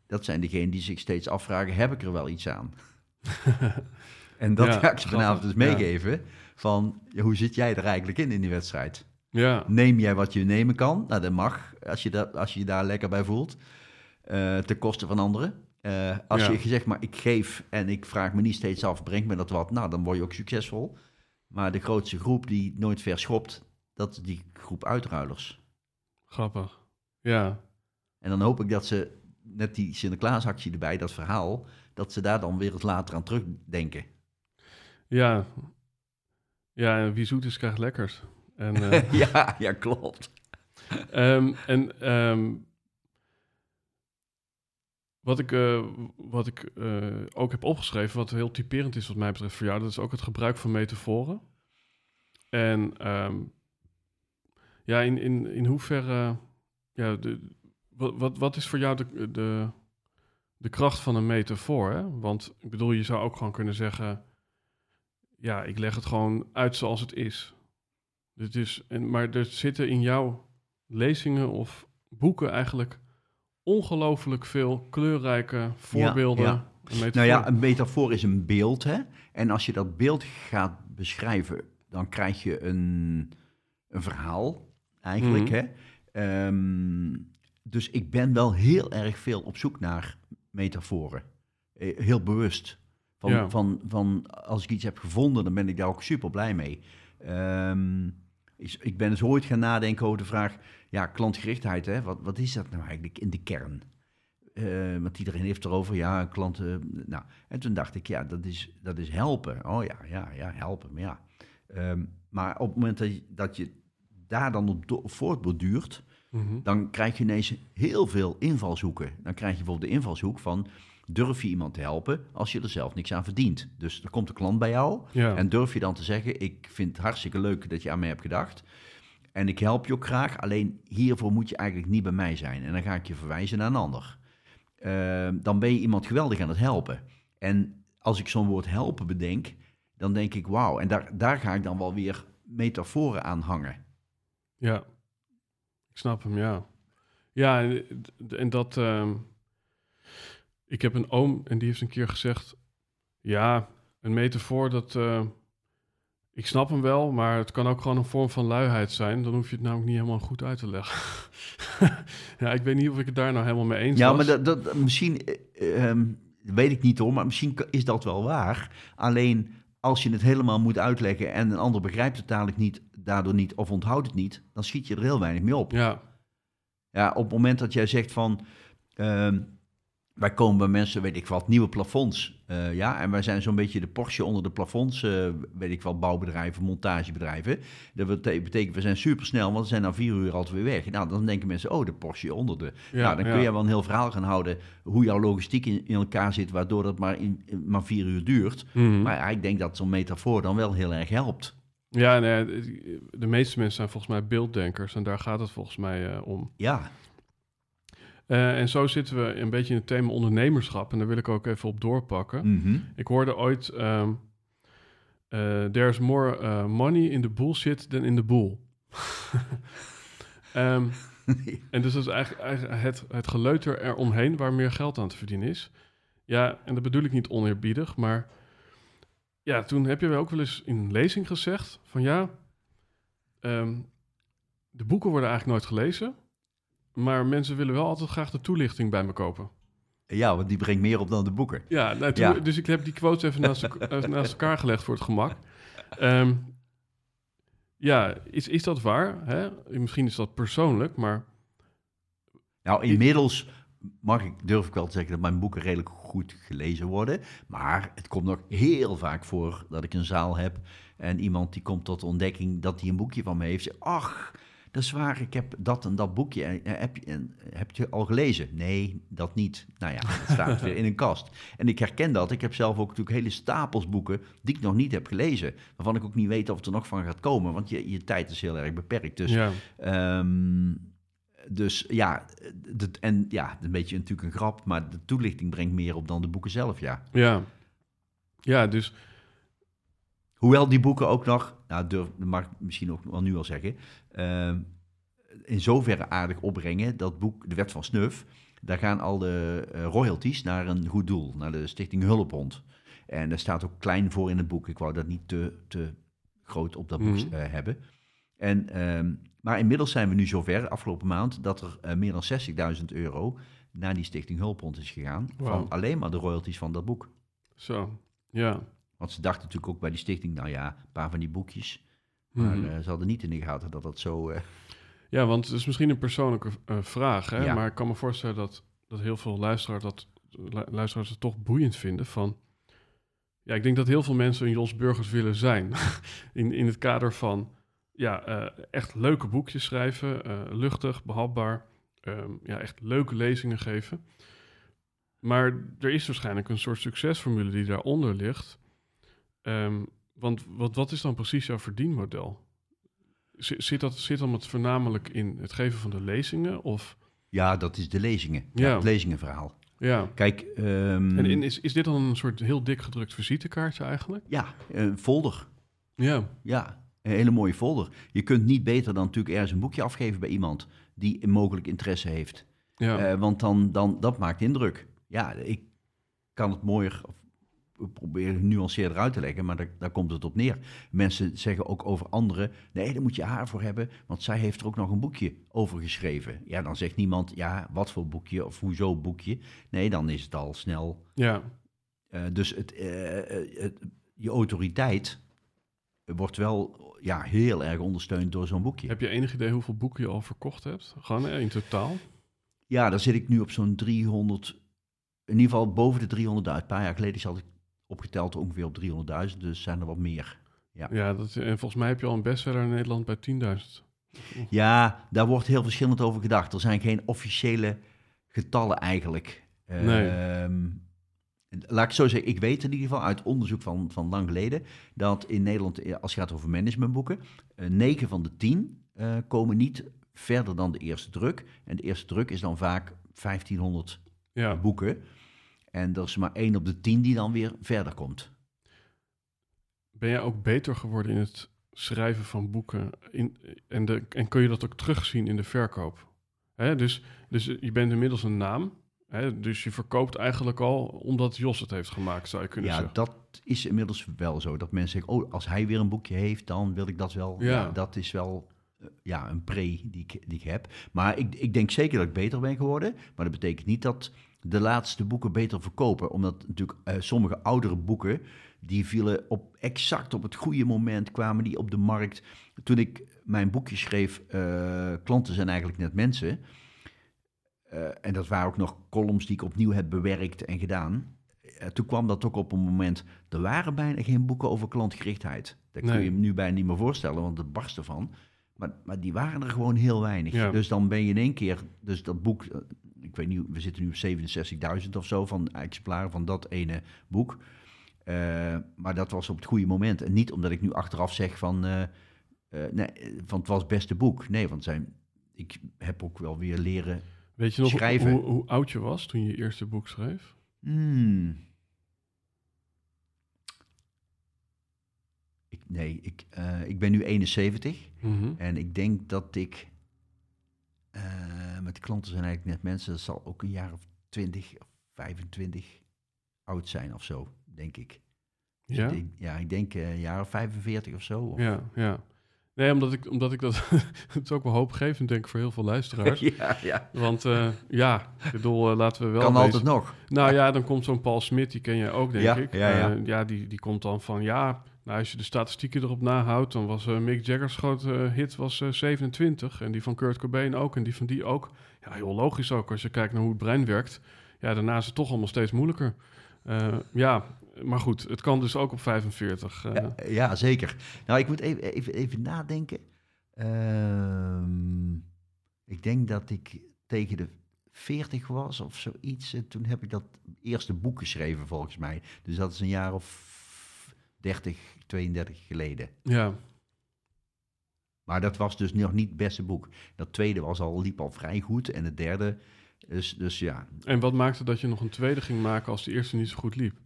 dat zijn degenen die zich steeds afvragen, heb ik er wel iets aan? en dat Ja, ga ik ze vanavond dus grappig, ja. meegeven, van ja, hoe zit jij er eigenlijk in, in die wedstrijd? ja, Neem jij wat je nemen kan? Nou, dat mag, als je, dat, als je je daar lekker bij voelt. eh ten koste van anderen. Eh, als Ja. je zegt, maar ik geef en ik vraag me niet steeds af, brengt me dat wat? Nou, dan word je ook succesvol. Maar de grootste groep die nooit verschopt, dat is die groep uitruilers. Grappig. Ja, En dan hoop ik dat ze, net die Sinterklaasactie erbij, dat verhaal, dat ze daar dan weer eens later aan terugdenken. ja. Ja, en wie zoet is, krijgt lekkers. En, eh, ja, ja, klopt. Ehm, en ehm, wat ik, eh, wat ik eh, ook heb opgeschreven, wat heel typerend is wat mij betreft voor jou, dat is ook het gebruik van metaforen. En ehm, ja, in, in, in hoeverre, ja, de, wat, wat, wat is voor jou de, de, de kracht van een metafoor? Hè? Want ik bedoel, je zou ook gewoon kunnen zeggen, ja, ik leg het gewoon uit zoals het is. Dit is en, maar er zitten in jouw lezingen of boeken eigenlijk ongelooflijk veel kleurrijke voorbeelden. ja. Nou ja, een metafoor is een beeld, hè. En als je dat beeld gaat beschrijven, dan krijg je een, een verhaal, eigenlijk, Mhm. hè. Ehm, dus ik ben wel heel erg veel op zoek naar metaforen. Eh, Heel bewust. Van, Ja. van, van als ik iets heb gevonden, dan ben ik daar ook super blij mee. Is- ik ben eens ooit gaan nadenken over de vraag, ja, klantgerichtheid, hè? Wat, wat is dat nou eigenlijk in de kern? Eh, want iedereen heeft erover, ja, klanten. Nou, en toen dacht ik, ja, dat is, dat is helpen. Oh ja, ja, ja, helpen. Maar ja. Ehm, maar op het moment dat je, dat je daar dan op voortborduurt, Mhm. dan krijg je ineens heel veel invalshoeken. Dan krijg je bijvoorbeeld de invalshoek van, durf je iemand te helpen als je er zelf niks aan verdient? Dus er komt een klant bij jou Ja. en durf je dan te zeggen, ik vind het hartstikke leuk dat je aan mij hebt gedacht. En ik help je ook graag, alleen hiervoor moet je eigenlijk niet bij mij zijn. En dan ga ik je verwijzen naar een ander. Ehm, dan ben je iemand geweldig aan het helpen. En als ik zo'n woord helpen bedenk, dan denk ik wauw. En daar, daar ga ik dan wel weer metaforen aan hangen. Ja, ik snap hem, ja. Ja, en, en dat... ehm, ik heb een oom en die heeft een keer gezegd... Ja, een metafoor, dat... eh, ik snap hem wel, maar het kan ook gewoon een vorm van luiheid zijn. Dan hoef je het namelijk niet helemaal goed uit te leggen. ja, ik weet niet of ik het daar nou helemaal mee eens Ja, was. maar dat, dat, misschien, eh, ehm, weet ik niet hoor, maar misschien is dat wel waar. Alleen als je het helemaal moet uitleggen en een ander begrijpt het dadelijk niet, daardoor niet of onthoudt het niet, dan schiet je er heel weinig mee op. Ja, Ja, op het moment dat jij zegt van, ehm, wij komen bij mensen, weet ik wat, nieuwe plafonds. eh, ja, en wij zijn zo'n beetje de Porsche onder de plafonds, eh, weet ik wat, bouwbedrijven, montagebedrijven. Dat bete- betekent, we zijn supersnel, want we zijn na vier uur altijd weer weg. Nou, dan denken mensen, oh, de Porsche onder de. ja, nou, dan ja. kun je wel een heel verhaal gaan houden hoe jouw logistiek in, in elkaar zit, waardoor dat maar, in, in maar vier uur duurt. Mhm. Maar ja, ik denk dat zo'n metafoor dan wel heel erg helpt. Ja, nee, de meeste mensen zijn volgens mij beelddenkers en daar gaat het volgens mij eh, om. Ja, Eh, en zo zitten we een beetje in het thema ondernemerschap en daar wil ik ook even op doorpakken. mhm. Ik hoorde ooit, ehm eh, there's more eh, money in the bullshit than in the bull. Ehm, en dus dat is eigenlijk, eigenlijk het, het geleuter eromheen waar meer geld aan te verdienen is. Ja, en dat bedoel ik niet oneerbiedig, maar ja, toen heb je wel ook wel eens in een lezing gezegd van ja, ehm, de boeken worden eigenlijk nooit gelezen, maar mensen willen wel altijd graag de toelichting bij me kopen. ja, want die brengt meer op dan de boeken. Ja, nou, toen- Ja. dus ik heb die quotes even naast elkaar gelegd voor het gemak. Ehm, ja, is, is dat waar? Hè? Misschien is dat persoonlijk, maar Nou, inmiddels mag ik, durf ik wel te zeggen dat mijn boeken redelijk goed gelezen worden. Maar het komt nog heel vaak voor dat ik een zaal heb en iemand die komt tot de ontdekking dat hij een boekje van me heeft. Zegt, ach, dat is waar, ik heb dat en dat boekje. En, eh, heb, je, en, heb je al gelezen? Nee, dat niet. Nou ja, het staat weer in een kast. En ik herken dat. Ik heb zelf ook natuurlijk hele stapels boeken die ik nog niet heb gelezen. Waarvan ik ook niet weet of het er nog van gaat komen. Want je, je tijd is heel erg beperkt. Dus ja, Ehm, dus ja, de, en ja, een beetje natuurlijk een grap, maar de toelichting brengt meer op dan de boeken zelf, ja. ja. Ja, dus Hoewel die boeken ook nog, nou durf, dat mag ik misschien ook wel nu al zeggen, ehm, in zoverre aardig opbrengen, dat boek De Wet van Snuf, daar gaan al de eh, royalties naar een goed doel, naar de Stichting Hulpbond. En daar staat ook klein voor in het boek, ik wou dat niet te, te groot op dat boek Mhm. eh, hebben. En, ehm, maar inmiddels zijn we nu zover, afgelopen maand, dat er eh, meer dan 60.000 euro naar die Stichting Hulpbond is gegaan, van alleen maar de royalties van dat boek. zo, ja. Want ze dachten natuurlijk ook bij die stichting, nou ja, een paar van die boekjes. Maar Mhm. eh, ze hadden niet in de gaten dat dat zo... eh, Ja, want het is misschien een persoonlijke vraag, hè? Ja. maar ik kan me voorstellen dat, dat heel veel luisteraars, dat, lu- luisteraars het toch boeiend vinden van... Ja, ik denk dat heel veel mensen een Jos Burgers willen zijn. in, in het kader van ja, eh, echt leuke boekjes schrijven, eh, luchtig, behapbaar. ehm, ja, echt leuke lezingen geven. Maar er is waarschijnlijk een soort succesformule die daaronder ligt. Ehm, want wat, wat is dan precies jouw verdienmodel? Z- Zit dat zit dan het voornamelijk in het geven van de lezingen? Of ja, dat is de lezingen. Ja. Ja. het lezingenverhaal. ja. Kijk, ehm, En, en is, is dit dan een soort heel dik gedrukt visitekaartje eigenlijk? ja, een folder. Ja, Ja, een hele mooie folder. Je kunt niet beter dan natuurlijk ergens een boekje afgeven bij iemand die mogelijk interesse heeft. ja, Eh, want dan, dan, dat maakt indruk. Ja, ik kan het mooier, proberen genuanceerder uit te leggen, maar daar, daar komt het op neer. Mensen zeggen ook over anderen, nee, daar moet je haar voor hebben, want zij heeft er ook nog een boekje over geschreven. Ja, dan zegt niemand, ja, wat voor boekje of hoezo boekje. Nee, dan is het al snel, ja, Eh, dus het, eh, het, je autoriteit wordt wel ja, heel erg ondersteund door zo'n boekje. Heb je enig idee hoeveel boeken je al verkocht hebt? Gewoon eh, in totaal? Ja, dan zit ik nu op zo'n 300, in ieder geval boven de 300.000. Een paar jaar geleden zat ik opgeteld ongeveer op 300.000, dus zijn er wat meer. Ja. Ja, dat, en volgens mij heb je al een bestseller in Nederland bij 10.000. Ja, daar wordt heel verschillend over gedacht. Er zijn geen officiële getallen eigenlijk. Nee. Ehm, laat ik zo zeggen, ik weet in ieder geval uit onderzoek van, van lang geleden... dat in Nederland, eh, als het gaat over managementboeken... eh, 9 van de 10 eh, komen niet verder dan de eerste druk. En de eerste druk is dan vaak 1500 Ja, boeken. En er is maar één op de 10 die dan weer verder komt. ben jij ook beter geworden in het schrijven van boeken? In, en, de, en kun je dat ook terugzien in de verkoop? Hè, dus, dus je bent inmiddels een naam. Hè, dus je verkoopt eigenlijk al omdat Jos het heeft gemaakt, zou je kunnen Ja, zeggen. dat is inmiddels wel zo. Dat mensen zeggen, oh, als hij weer een boekje heeft, dan wil ik dat wel. Ja. Ja, dat is wel eh, ja, een pre die ik, die ik heb. Maar ik, ik denk zeker dat ik beter ben geworden. Maar dat betekent niet dat de laatste boeken beter verkopen. Omdat natuurlijk eh, sommige oudere boeken, die vielen op exact op het goede moment, kwamen die op de markt. Toen ik mijn boekje schreef, eh, klanten zijn eigenlijk net mensen. Eh, en dat waren ook nog columns die ik opnieuw heb bewerkt en gedaan. Eh, toen kwam dat ook op een moment. Er waren bijna geen boeken over klantgerichtheid. Dat kun je je nu bijna niet meer voorstellen, want het barst ervan. Maar, maar die waren er gewoon heel weinig. Ja. Dus dan ben je in één keer, dus dat boek, eh, ik weet niet, we zitten nu op 67.000 of zo van exemplaren van dat ene boek. Maar dat was op het goede moment. En niet omdat ik nu achteraf zeg van, nee, van het was het beste boek. Nee, want zijn, ik heb ook wel weer leren Weet je nog schrijven. Hoe, hoe oud je was toen je je eerste boek schreef? Hmm. Ik, nee, ik, eh, ik ben nu 71 Mhm. en ik denk dat ik eh, met de klanten zijn eigenlijk net mensen, dat zal ook een jaar of 20 of 25 oud zijn of zo, denk ik. Dus Ja? ik denk- ja, ik denk eh, een jaar of 45 of zo. Of, Ja, ja. Nee, omdat ik, omdat ik dat... het is ook wel hoopgevend, denk ik, voor heel veel luisteraars. ja, ja. Want eh, ja, ik bedoel, eh, laten we wel... kan wezen- altijd nog. Nou ja, dan komt zo'n Paul Smit, die ken je ook, denk Ja, ik. ja, ja. Eh, ja die, die komt dan van, ja, nou, als je de statistieken erop nahoudt, dan was Mick Jagger's grote hit was eh, 27. En die van Kurt Cobain ook, en die van die ook. Ja, heel logisch ook, als je kijkt naar hoe het brein werkt. Ja, daarna is het toch allemaal steeds moeilijker. Ja, maar goed, het kan dus ook op 45. eh. Ja, ja, zeker. Nou, ik moet even, even, even nadenken. Ehm, ik denk dat ik tegen de 40 was of zoiets. En toen heb ik dat eerste boek geschreven, volgens mij. Dus dat is een jaar of 30, 32 geleden. ja. Maar dat was dus nog niet het beste boek. Dat tweede was al, liep al vrij goed. En het derde, dus, dus ja. En wat maakte dat je nog een tweede ging maken als de eerste niet zo goed liep?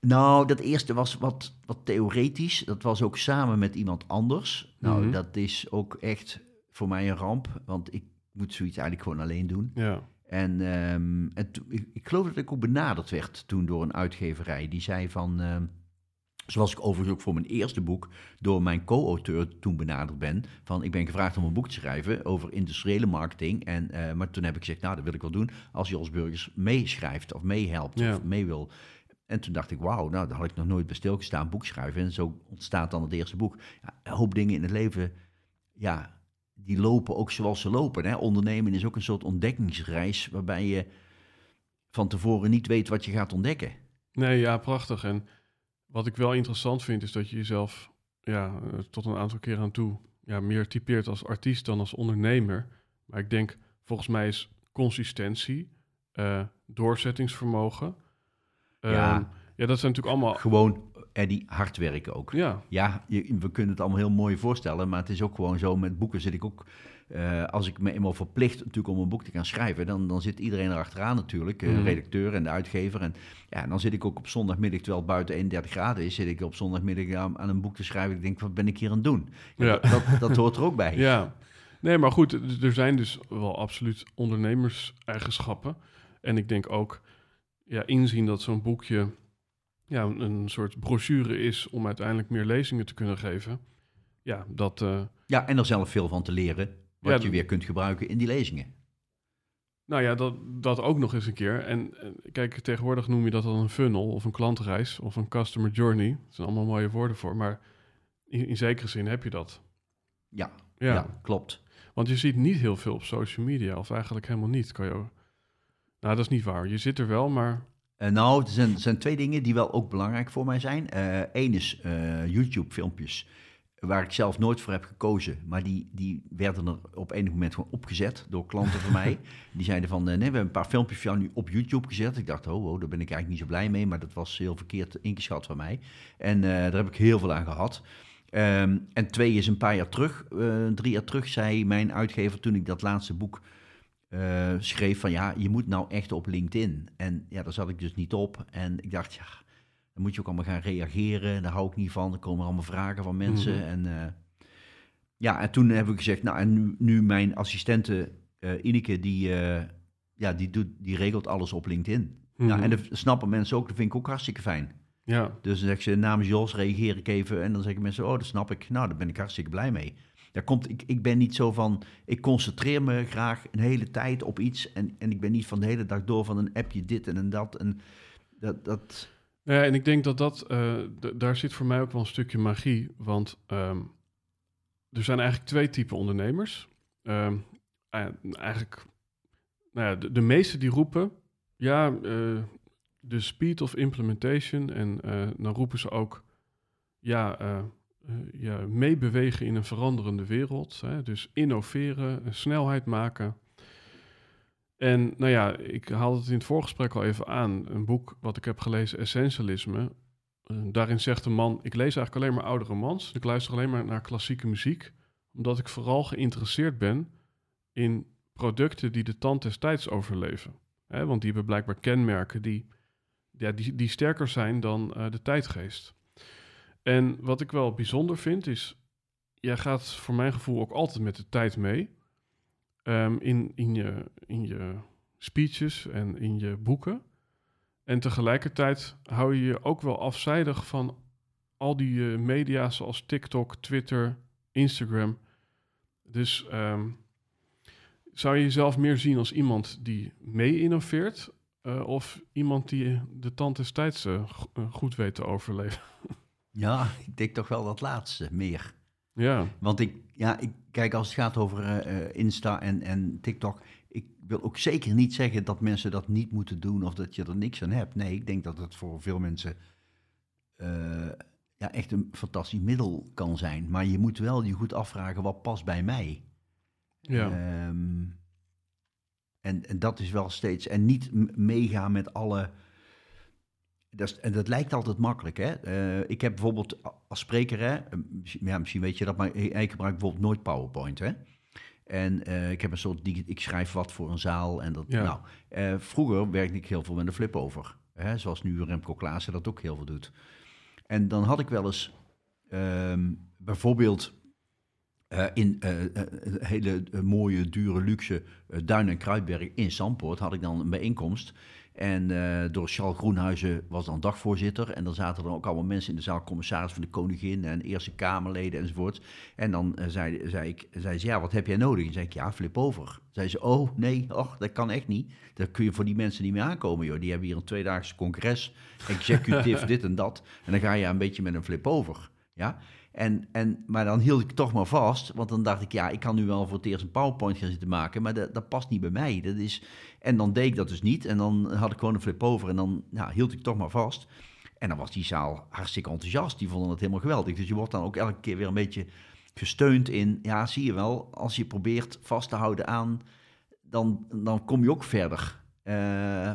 Nou, dat eerste was wat, wat theoretisch. Dat was ook samen met iemand anders. Nou, Mhm. dat is ook echt voor mij een ramp. Want ik moet zoiets eigenlijk gewoon alleen doen. Ja, En, ehm, en ik, ik geloof dat ik ook benaderd werd toen door een uitgeverij. Die zei van, ehm, zoals ik overigens ook voor mijn eerste boek door mijn co-auteur toen benaderd ben. Van, ik ben gevraagd om een boek te schrijven over industriële marketing. En, eh, maar toen heb ik gezegd, nou dat wil ik wel doen als Jos Burgers meeschrijft of meehelpt Ja. of mee wil. En toen dacht ik, wauw, nou daar had ik nog nooit bij stilgestaan, boek schrijven. En zo ontstaat dan het eerste boek. Ja, een hoop dingen in het leven, ja, die lopen ook zoals ze lopen. Hè? Ondernemen is ook een soort ontdekkingsreis waarbij je van tevoren niet weet wat je gaat ontdekken. Nee, ja, prachtig. En wat ik wel interessant vind, is dat je jezelf ja, eh, tot een aantal keer aan toe ja, meer typeert als artiest dan als ondernemer. Maar ik denk, volgens mij is consistentie, eh, doorzettingsvermogen. Ja. ja. ja, dat zijn natuurlijk allemaal. Gewoon, Eddie, hard werken ook. Ja, Ja, je- we kunnen het allemaal heel mooi voorstellen, maar het is ook gewoon zo. Met boeken zit ik ook, eh, als ik me eenmaal verplicht natuurlijk om een boek te gaan schrijven, dan, dan zit iedereen erachteraan natuurlijk, eh, Mhm. de redacteur en de uitgever. En ja, dan zit ik ook op zondagmiddag, terwijl het buiten 31 graden is, zit ik op zondagmiddag aan, aan een boek te schrijven. Ik denk, wat ben ik hier aan het doen? Ja, Ja. Dat, dat, dat hoort er ook bij. ja. Nee, maar goed, er- er zijn dus wel absoluut ondernemerseigenschappen. En ik denk ook ja, inzien dat zo'n boekje ja, een, een soort brochure is om uiteindelijk meer lezingen te kunnen geven. Ja, dat. eh, Ja, en er zelf veel van te leren, wat Ja, je weer kunt gebruiken in die lezingen. Nou ja, dat, dat ook nog eens een keer. En, en kijk, tegenwoordig noem je dat dan een funnel of een klantreis of een customer journey. Dat zijn allemaal mooie woorden voor, maar in, in zekere zin heb je dat. Ja, Ja. ja. klopt. Want je ziet niet heel veel op social media, of eigenlijk helemaal niet. Kan je... Nou, dat is niet waar. Je zit er wel, maar Eh, nou, er zijn, zijn twee dingen die wel ook belangrijk voor mij zijn. Eén is eh, YouTube-filmpjes, waar ik zelf nooit voor heb gekozen. Maar die, die werden er op enig moment gewoon opgezet door klanten van mij. Die zeiden van, eh, nee, we hebben een paar filmpjes van jou nu op YouTube gezet. Ik dacht, oh, oh, daar ben ik eigenlijk niet zo blij mee. Maar dat was heel verkeerd ingeschat van mij. En eh, daar heb ik heel veel aan gehad. Ehm, en twee is een paar jaar terug, eh, drie jaar terug, zei mijn uitgever toen ik dat laatste boek eh, schreef van ja, je moet nou echt op LinkedIn. En ja, daar zat ik dus niet op. En ik dacht, ja, dan moet je ook allemaal gaan reageren. Daar hou ik niet van. Er komen allemaal vragen van mensen. Mhm. En eh, ja, en toen heb ik gezegd, nou, en nu, nu mijn assistente eh Ineke, die, ja, die, doet, die regelt alles op LinkedIn. Mhm. en dat snappen mensen ook, dat vind ik ook hartstikke fijn. ja, Dus dan zeg ze, namens Jos reageer ik even. En dan zeggen mensen, oh, dat snap ik. Nou, daar ben ik hartstikke blij mee. Daar komt, ik, ik ben niet zo van, ik concentreer me graag een hele tijd op iets. En, en ik ben niet van de hele dag door van een appje dit en een dat. En dat, dat Ja, en ik denk dat dat, eh, daar zit voor mij ook wel een stukje magie. Want ehm, er zijn eigenlijk twee typen ondernemers. Ehm, eh, eigenlijk, nou ja, de, de meeste die roepen, ja, eh, de speed of implementation. En dan roepen ze ook, ja, ja, meebewegen in een veranderende wereld. Hè? Dus innoveren, eh, snelheid maken. En nou ja, ik haalde het in het voorgesprek al even aan. Een boek wat ik heb gelezen, Essentialisme. Eh, daarin zegt een man, ik lees eigenlijk alleen maar oude romans. Ik luister alleen maar naar klassieke muziek. Omdat ik vooral geïnteresseerd ben in producten die de tand des tijds overleven. Want die hebben blijkbaar kenmerken die, ja, die, die sterker zijn dan eh, de tijdgeest. En wat ik wel bijzonder vind is, jij gaat voor mijn gevoel ook altijd met de tijd mee. Ehm, in, in, je, in je speeches en in je boeken. En tegelijkertijd hou je je ook wel afzijdig van al die eh, media zoals TikTok, Twitter, Instagram. Dus ehm, zou je jezelf meer zien als iemand die mee innoveert eh, of iemand die de tand des tijds eh, goed weet te overleven? ja, ik denk toch wel dat laatste meer. Ja, Want ik, ja, ik kijk als het gaat over eh, eh, Insta en, en TikTok. Ik wil ook zeker niet zeggen dat mensen dat niet moeten doen of dat je er niks aan hebt. Nee, ik denk dat het voor veel mensen eh, ja, echt een fantastisch middel kan zijn. Maar je moet wel je goed afvragen wat past bij mij. ja. Ehm, en, en dat is wel steeds. En niet meegaan met alle. Dat is, en dat lijkt altijd makkelijk. Hè? Eh, ik heb bijvoorbeeld als spreker, hè, eh, misschien- ja, misschien weet je dat, maar ik ik gebruik bijvoorbeeld nooit PowerPoint. Hè? En eh, ik heb een soort. Ik schrijf wat voor een zaal. En dat, Ja. nou, vroeger werkte ik heel veel met een flip over. Hè? Zoals nu Remco Klaassen dat ook heel veel doet. En dan had ik wel eens ehm, bijvoorbeeld eh, in een hele mooie, dure, luxe Duin en Kruidberg in Zandpoort had ik dan een bijeenkomst. En eh, door Charles Groenhuizen was dan dagvoorzitter. En dan zaten er ook allemaal mensen in de zaal, commissaris van de koningin en Eerste Kamerleden enzovoort. En dan eh, zei, zei, ik, zei ze, ja, wat heb jij nodig? En zei ik, ja, flip over. Zei ze, oh nee, och, dat kan echt niet. Daar kun je voor die mensen niet mee aankomen, joh. Die hebben hier een tweedaagse congres, executief dit en dat. En dan ga je een beetje met een flip over, ja. En, en, maar dan hield ik toch maar vast, want dan dacht ik, ja, ik kan nu wel voor het eerst een PowerPoint gaan zitten maken, maar dat, dat past niet bij mij. Dat is, en dan deed ik dat dus niet en dan had ik gewoon een flip over en dan hield ik toch maar vast. En dan was die zaal hartstikke enthousiast, die vonden het helemaal geweldig. Dus je wordt dan ook elke keer weer een beetje gesteund in, ja, zie je wel, als je probeert vast te houden aan, dan, dan kom je ook verder. Eh,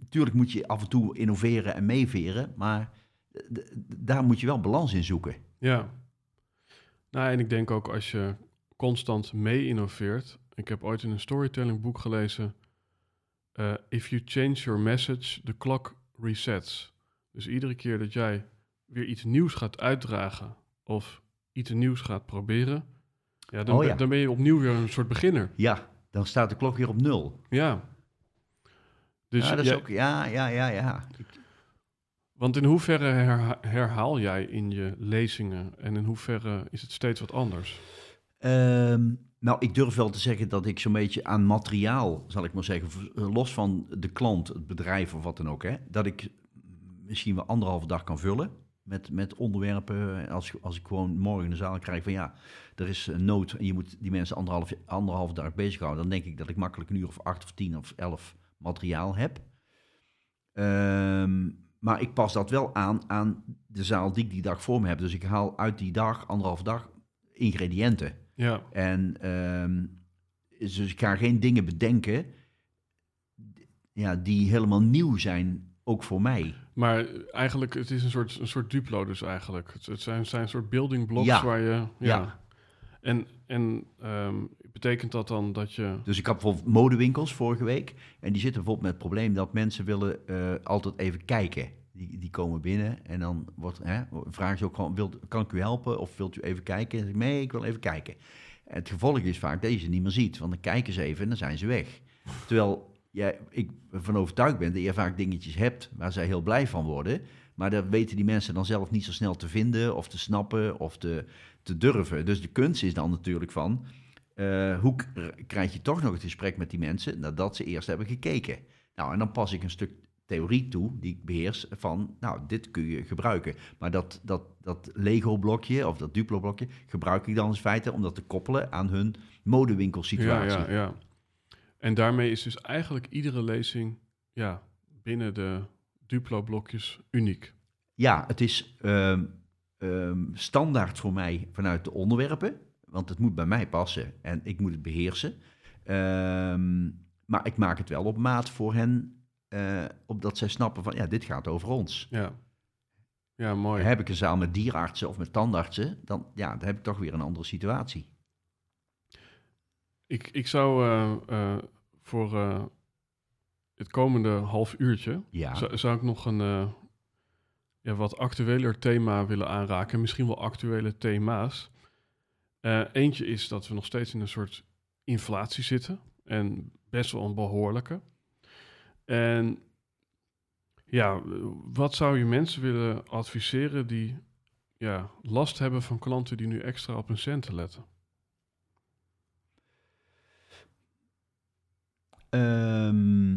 Natuurlijk moet je af en toe innoveren en meeveren, maar daar moet je wel balans in zoeken. Ja. Nou, en ik denk ook als je constant mee innoveert. Ik heb ooit in een storytelling boek gelezen. eh, if you change your message, the clock resets. Dus iedere keer dat jij weer iets nieuws gaat uitdragen of iets nieuws gaat proberen, ja, dan, Oh ben- ja. dan ben je opnieuw weer een soort beginner. Ja, dan staat de klok weer op nul. Ja. Dus ja, dat is ook, ja, ja, ja, ja. Want in hoeverre herha- herhaal jij in je lezingen en in hoeverre is het steeds wat anders? Ehm, nou, ik durf wel te zeggen dat ik zo'n beetje aan materiaal, zal ik maar zeggen, v- los van de klant, het bedrijf of wat dan ook, hè, dat ik misschien wel anderhalve dag kan vullen met, met onderwerpen. Als, als ik gewoon morgen de zaal krijg van ja, er is een nood en je moet die mensen anderhalf, anderhalve dag bezighouden, dan denk ik dat ik makkelijk een uur of acht of tien of elf materiaal heb. Ehm, maar ik pas dat wel aan aan de zaal die ik die dag voor me heb. Dus ik haal uit die dag, anderhalve dag, ingrediënten. Ja, En ehm, dus ik ga geen dingen bedenken ja, die helemaal nieuw zijn, ook voor mij. maar eigenlijk, het is een soort, een soort Duplo dus eigenlijk. Het, het zijn, zijn een soort building blocks Ja. waar je... Ja. Ja. En, en ehm, betekent dat dan dat je... Dus ik had bijvoorbeeld modewinkels vorige week. En die zitten bijvoorbeeld met het probleem dat mensen willen eh, altijd even kijken. Die, die komen binnen en dan wordt, hè, vragen ze ook gewoon, wilt, kan ik u helpen of wilt u even kijken? En zeg nee, ik wil even kijken. En het gevolg is vaak dat je ze niet meer ziet, want dan kijken ze even en dan zijn ze weg. Terwijl jij, ik ervan overtuigd ben dat je vaak dingetjes hebt waar zij heel blij van worden. Maar dat weten die mensen dan zelf niet zo snel te vinden of te snappen of te, te durven. Dus de kunst is dan natuurlijk van, eh, hoe krijg je toch nog het gesprek met die mensen nadat ze eerst hebben gekeken? Nou, en dan pas ik een stuk theorie toe die ik beheers van, nou, dit kun je gebruiken. Maar dat, dat, dat Lego-blokje of dat Duplo-blokje gebruik ik dan in feite om dat te koppelen aan hun Ja, modewinkelsituatie. ja, ja. En daarmee is dus eigenlijk iedere lezing ja, binnen de Duplo-blokjes uniek. Ja, het is ehm, ehm, standaard voor mij vanuit de onderwerpen, want het moet bij mij passen en ik moet het beheersen. Ehm, maar ik maak het wel op maat voor hen, eh, opdat zij snappen van, ja, dit gaat over ons. Ja, ja mooi. Heb ik een zaal met dierartsen of met tandartsen, dan, ja, dan heb ik toch weer een andere situatie. Ik, ik zou eh, eh, voor het komende half uurtje... Ja, Zou, zou ik nog een ja, wat actueler thema willen aanraken? Misschien wel actuele thema's. Eh, eentje is dat we nog steeds in een soort inflatie zitten. En best wel een behoorlijke. En ja, wat zou je mensen willen adviseren die ja, last hebben van klanten die nu extra op hun centen letten? Ehm,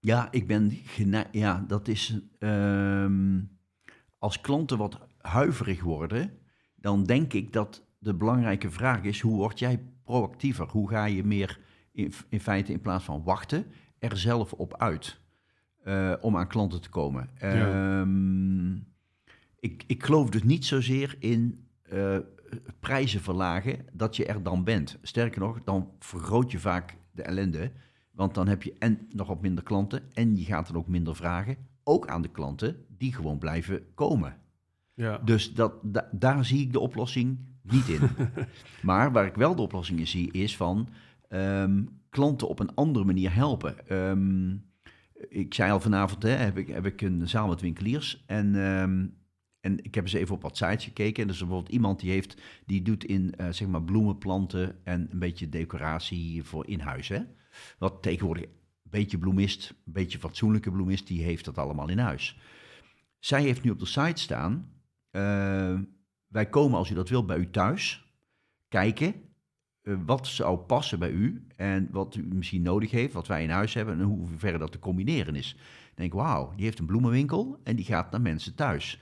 ja, ik ben gene- Ja, dat is. ehm, als klanten wat huiverig worden, dan denk ik dat de belangrijke vraag is: hoe word jij proactiever? Hoe ga je meer in, in feite in plaats van wachten er zelf op uit eh, om aan klanten te komen? Ja. Ehm, ik, ik geloof dus niet zozeer in eh, prijzen verlagen dat je er dan bent. Sterker nog, dan vergroot je vaak de ellende. Want dan heb je en nog wat minder klanten en je gaat dan ook minder vragen. Ook aan de klanten die gewoon blijven komen. Ja, Dus dat, da- daar zie ik de oplossing niet in. maar waar ik wel de oplossing in zie, is van ehm, klanten op een andere manier helpen. Ehm, ik zei al vanavond, hè, heb, ik, heb ik een zaal met winkeliers. En, ehm, en ik heb eens even op wat sites gekeken. En er is bijvoorbeeld iemand die heeft, die doet in eh, zeg maar bloemenplanten en een beetje decoratie voor in huis. Hè? Wat tegenwoordig een beetje bloemist, een beetje fatsoenlijke bloemist, die heeft dat allemaal in huis. Zij heeft nu op de site staan. eh, wij komen als u dat wilt bij u thuis. Kijken eh, wat zou passen bij u en wat u misschien nodig heeft, wat wij in huis hebben en hoe ver dat te combineren is. Dan denk ik, wauw, die heeft een bloemenwinkel en die gaat naar mensen thuis.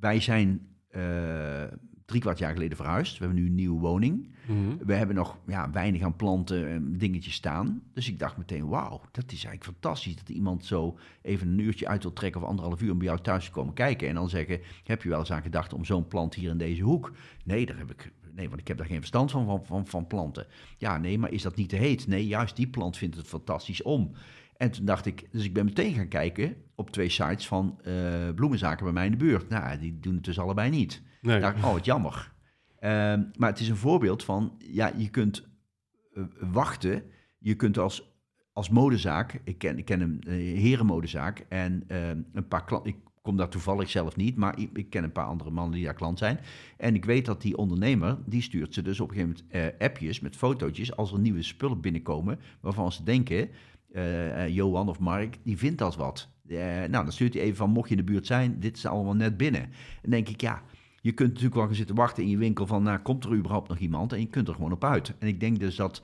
Wij zijn eh, drie kwart jaar geleden verhuisd. We hebben nu een nieuwe woning. Mhm. We hebben nog ja, weinig aan planten en dingetjes staan. Dus ik dacht meteen, wauw, dat is eigenlijk fantastisch. Dat iemand zo even een uurtje uit wil trekken of anderhalf uur om bij jou thuis te komen kijken. En dan zeggen, heb je wel eens aan gedacht om zo'n plant hier in deze hoek? Nee, daar heb ik, nee, want ik heb daar geen verstand van, van, van, van planten. Ja, nee, maar is dat niet te heet? Nee, juist die plant vindt het fantastisch om. En toen dacht ik, dus ik ben meteen gaan kijken op twee sites van eh, bloemenzaken bij mij in de buurt. Nou, die doen het dus allebei niet. Nee. oh, jammer. Ehm, maar het is een voorbeeld van, ja, je kunt eh, wachten. Je kunt als, als modezaak, ik ken, ik ken een eh, herenmodezaak en ehm, een paar klanten, ik kom daar toevallig zelf niet, maar ik, ik ken een paar andere mannen die daar klant zijn. En ik weet dat die ondernemer, die stuurt ze dus op een gegeven moment eh, appjes met fotootjes als er nieuwe spullen binnenkomen, waarvan ze denken, Johan of Mark, die vindt dat wat. Nou, dan stuurt hij even van, mocht je in de buurt zijn, dit is allemaal net binnen. En denk ik, ja, je kunt natuurlijk wel gaan zitten wachten in je winkel van, nou, komt er überhaupt nog iemand? En je kunt er gewoon op uit. En ik denk dus dat,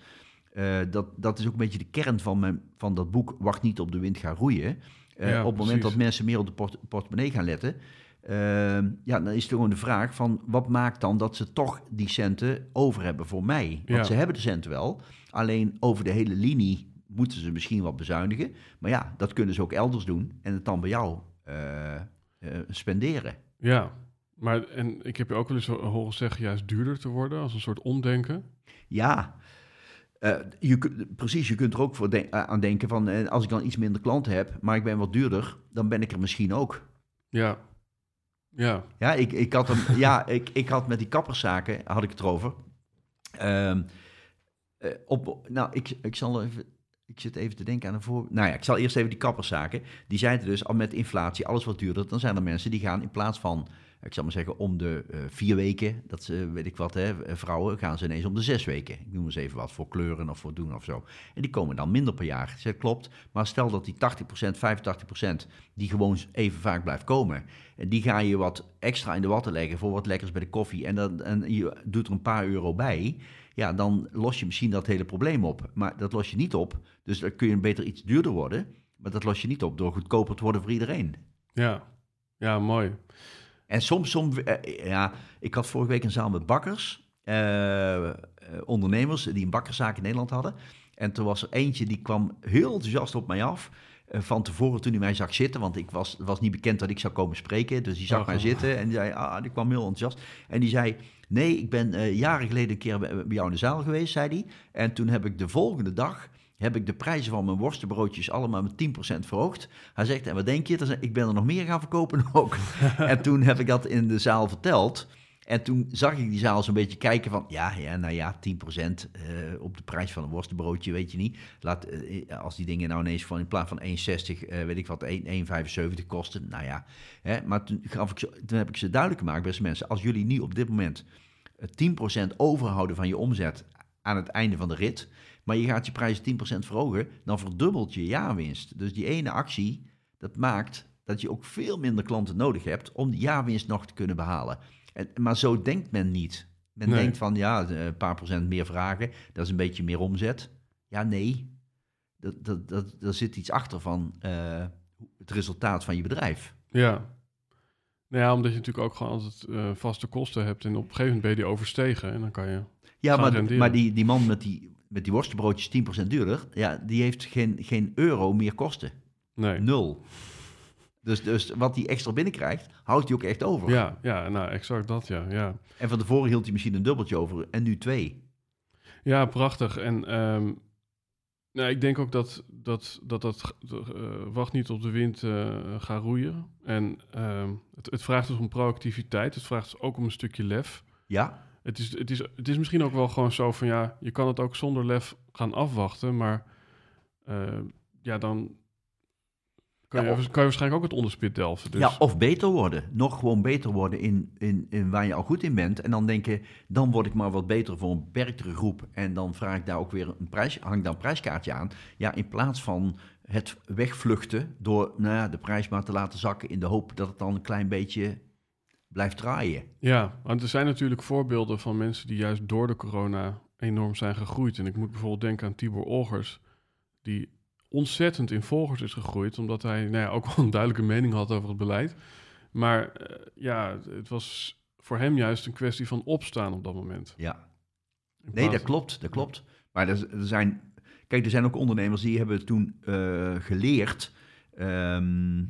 eh, dat, dat is ook een beetje de kern van, mijn, van dat boek, Wacht niet op de wind, ga roeien. Eh, Ja, op het moment dat mensen meer op de port portemonnee gaan letten, eh, ja, dan is het gewoon de vraag van, wat maakt dan dat ze toch die centen over hebben voor mij? Want Ja. ze hebben de centen wel, alleen over de hele linie moeten ze misschien wat bezuinigen. Maar ja, dat kunnen ze ook elders doen en het dan bij jou eh, spenderen. Ja, maar en ik heb je ook wel eens ho- horen zeggen juist duurder te worden als een soort omdenken. Ja, eh, je, precies. Je kunt er ook voor de- eh, aan denken van... eh, als ik dan iets minder klanten heb, maar ik ben wat duurder... dan ben ik er misschien ook. Ja, ja, Ja, ik, ik, had, hem, ja ik, ik had met die kapperszaken, had ik het erover. Ehm, eh, op, nou, ik, ik zal even... Ik zit even te denken aan een voor... Nou ja, ik zal eerst even die kapperszaken. Die zeiden dus, al met inflatie, alles wat duurder... dan zijn er mensen die gaan in plaats van... Ik zal maar zeggen, om de eh, vier weken... dat ze, weet ik wat, hè, eh, vrouwen gaan ze ineens om de zes weken. Ik noem eens even wat, voor kleuren of voor doen of zo. En die komen dan minder per jaar. Zeg, klopt. Maar stel dat die 80%, 85% die gewoon even vaak blijft komen... En die ga je wat extra in de watten leggen voor wat lekkers bij de koffie. En, dan, en je doet er een paar euro bij. Ja, dan los je misschien dat hele probleem op. Maar dat los je niet op. Dus dan kun je beter iets duurder worden. Maar dat los je niet op door goedkoper te worden voor iedereen. ja, ja, mooi. En soms, soms eh, ja, ik had vorige week een zaal met bakkers, eh, eh, ondernemers die een bakkerszaak in Nederland hadden. En toen was er eentje die kwam heel enthousiast op mij af. eh, van tevoren toen hij mij zag zitten, want ik was, was niet bekend dat ik zou komen spreken. Dus die zag Oh, mij goed. zitten en die zei, ah, die kwam heel enthousiast. En die zei, nee, ik ben eh, jaren geleden een keer bij, bij jou in de zaal geweest, zei hij. En toen heb ik de volgende dag, heb ik de prijzen van mijn worstenbroodjes allemaal met 10% verhoogd. Hij zegt, en wat denk je? Ik ben er nog meer gaan verkopen ook. en toen heb ik dat in de zaal verteld. En toen zag ik die zaal zo'n beetje kijken van... ja, ja nou ja, 10% eh, op de prijs van een worstenbroodje, weet je niet. Laat, eh, als die dingen nou ineens van in plaats van 1,60, eh, weet ik wat, 1 1,75 kosten. Nou ja, hè, maar toen, gaf ik ze, toen heb ik ze duidelijk gemaakt, beste mensen... als jullie nu op dit moment eh, 10% overhouden van je omzet aan het einde van de rit... maar je gaat je prijs 10% verhogen, dan verdubbelt je jaarwinst. Dus die ene actie, dat maakt dat je ook veel minder klanten nodig hebt... om die jaarwinst nog te kunnen behalen. En, maar zo denkt men niet. Men Nee. denkt van, ja, een paar procent meer vragen, dat is een beetje meer omzet. Ja, nee. Dat, dat, dat, daar zit iets achter van eh, het resultaat van je bedrijf. Ja. Nou ja, omdat je natuurlijk ook gewoon altijd eh, vaste kosten hebt. En op een gegeven moment ben je die overstegen. En dan kan je... Ja, maar, renderen. maar die, die man met die, met die worstenbroodjes 10% duurder, ja, die heeft geen, geen euro meer kosten. Nee. Nul. Dus, dus wat hij extra binnenkrijgt, houdt hij ook echt over. Ja, ja, nou exact dat, ja. ja. En van tevoren hield hij misschien een dubbeltje over en nu twee. Ja, prachtig. En ehm, nou, ik denk ook dat dat, dat, dat eh, wacht niet op de wind eh gaat roeien. En ehm, het, het vraagt dus om proactiviteit. Het vraagt dus ook om een stukje lef. Ja, Het is, het, is, het is misschien ook wel gewoon zo van ja, je kan het ook zonder lef gaan afwachten. Maar eh, ja, dan kan, Ja, je, kan je waarschijnlijk ook het onderspit delven. Dus, ja, of beter worden. Nog gewoon beter worden in, in, in waar je al goed in bent. En dan denken, dan word ik maar wat beter voor een beperktere groep. En dan vraag ik daar ook weer een prijs, hang daar een prijskaartje aan. Ja, in plaats van het wegvluchten door nou ja, de prijs maar te laten zakken... in de hoop dat het dan een klein beetje blijft draaien. Ja, want er zijn natuurlijk voorbeelden van mensen die juist door de corona enorm zijn gegroeid. En ik moet bijvoorbeeld denken aan Tibor Olgers, die ontzettend in volgers is gegroeid, omdat hij nou ja, ook wel een duidelijke mening had over het beleid. Maar eh, ja, het was voor hem juist een kwestie van opstaan op dat moment. Ja. Nee, dat klopt, dat klopt. Maar er, er zijn, kijk, er zijn ook ondernemers die hebben toen eh, geleerd, ehm,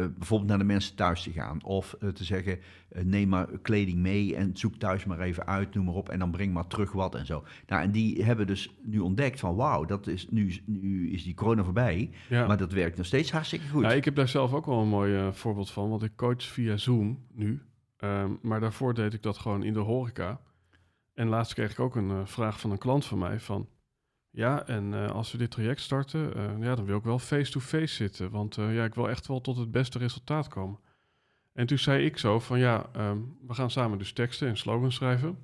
eh, bijvoorbeeld naar de mensen thuis te gaan. Of eh, te zeggen, eh, neem maar kleding mee en zoek thuis maar even uit, noem maar op. En dan breng maar terug wat en zo. Nou, en die hebben dus nu ontdekt van, wauw, dat is, nu, nu is die corona voorbij. Ja. Maar dat werkt nog steeds hartstikke goed. Ja, ik heb daar zelf ook wel een mooi voorbeeld van, want ik coach via Zoom nu. Ehm, maar daarvoor deed ik dat gewoon in de horeca. En laatst kreeg ik ook een vraag van een klant van mij van... Ja, en eh, als we dit traject starten, eh, ja, dan wil ik wel face-to-face zitten. Want eh, ja, ik wil echt wel tot het beste resultaat komen. En toen zei ik zo van, ja, ehm, we gaan samen dus teksten en slogans schrijven.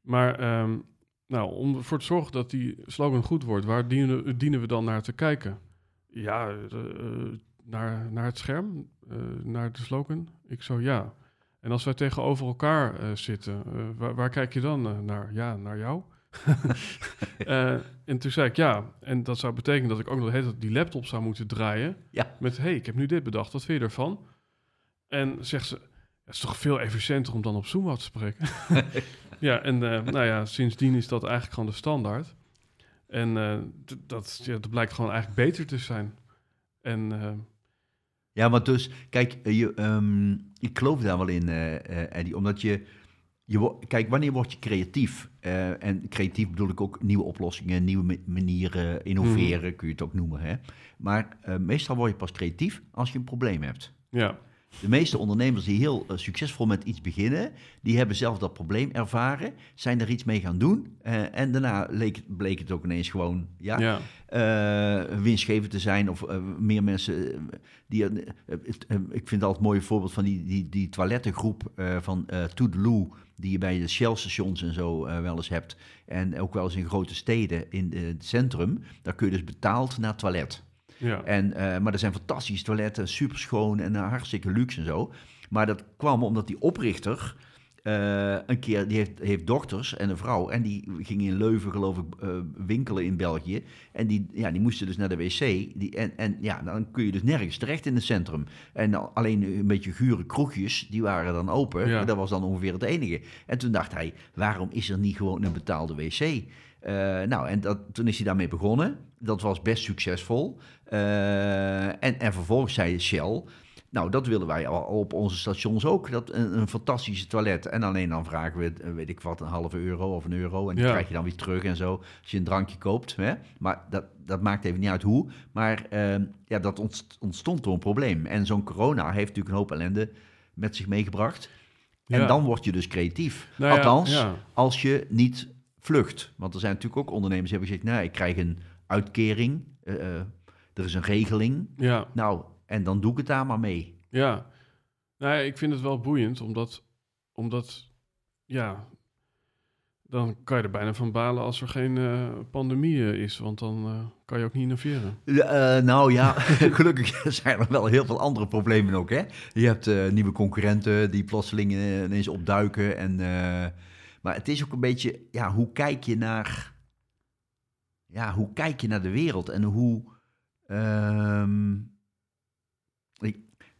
Maar ehm, nou, om ervoor te zorgen dat die slogan goed wordt, waar dienen, we dan naar te kijken? Ja, naar, naar het scherm, naar de slogan? Ik zo, ja. En als wij tegenover elkaar zitten, waar, waar kijk je dan naar? Ja, naar jou. Eh, en toen zei ik ja. En dat zou betekenen dat ik ook nog de hele tijd die laptop zou moeten draaien. Ja. Met, hey, ik heb nu dit bedacht, wat vind je ervan? En zegt ze, het is toch veel efficiënter om dan op Zoom af te spreken? ja, en eh, nou ja, sindsdien is dat eigenlijk gewoon de standaard. En eh, dat, ja, dat blijkt gewoon eigenlijk beter te zijn. En Ja, maar dus, kijk, je, ehm, ik geloof daar wel in, Eddie, omdat je, je kijk, wanneer word je creatief? Eh, en creatief bedoel ik ook nieuwe oplossingen, nieuwe ma- manieren, innoveren, kun je het ook noemen. Hè? Maar eh, meestal word je pas creatief als je een probleem hebt. ja, De meeste ondernemers die heel eh, succesvol met iets beginnen, die hebben zelf dat probleem ervaren, zijn er iets mee gaan doen. en daarna leek, bleek het ook ineens gewoon ja, ja, winstgevend te zijn. Of meer mensen die. het, ik vind altijd een mooi voorbeeld van die, die, die toilettengroep van Toodaloo. Die je bij de Shell-stations en zo eh, wel eens hebt. En ook wel eens in grote steden in eh, het centrum. Daar kun je dus betaald naar toilet. ja. En, eh, maar er zijn fantastische toiletten, super schoon en hartstikke luxe en zo. Maar dat kwam omdat die oprichter eh, een keer, die heeft, heeft dochters en een vrouw. En die ging in Leuven, geloof ik, eh, winkelen in België. En die, ja, die moesten dus naar de wc. Die, en, en ja, dan kun je dus nergens terecht in het centrum. En alleen een beetje gure kroegjes, die waren dan open. Ja. Maar dat was dan ongeveer het enige. En toen dacht hij, waarom is er niet gewoon een betaalde wc? Eh, nou, en dat, toen is hij daarmee begonnen. Dat was best succesvol. En, en vervolgens zei Shell... Nou, dat willen wij al op onze stations ook. Dat een, een fantastische toilet. En alleen dan vragen we, eh, weet ik wat, een halve euro of een euro. En die Ja. krijg je dan weer terug en zo. Als je een drankje koopt. Hè? Maar dat, dat maakt even niet uit hoe. Maar eh, ja, dat ontst- ontstond door een probleem. En zo'n corona heeft natuurlijk een hoop ellende met zich meegebracht. En Ja. dan word je dus creatief. Nou ja, Althans, als je niet vlucht. Want er zijn natuurlijk ook ondernemers die hebben gezegd... nou, ik krijg een uitkering. eh, eh, er is een regeling. ja. Nou, en dan doe ik het daar maar mee. Ja, nou ja, ik vind het wel boeiend, omdat, omdat, ja, dan kan je er bijna van balen als er geen eh, pandemie eh, is, want dan eh, kan je ook niet innoveren. Nou ja, gelukkig zijn er wel heel veel andere problemen ook. Hè? Je hebt nieuwe concurrenten die plotseling ineens opduiken. En, maar het is ook een beetje, ja, hoe kijk je naar, ja, hoe kijk je naar de wereld en hoe. ehm,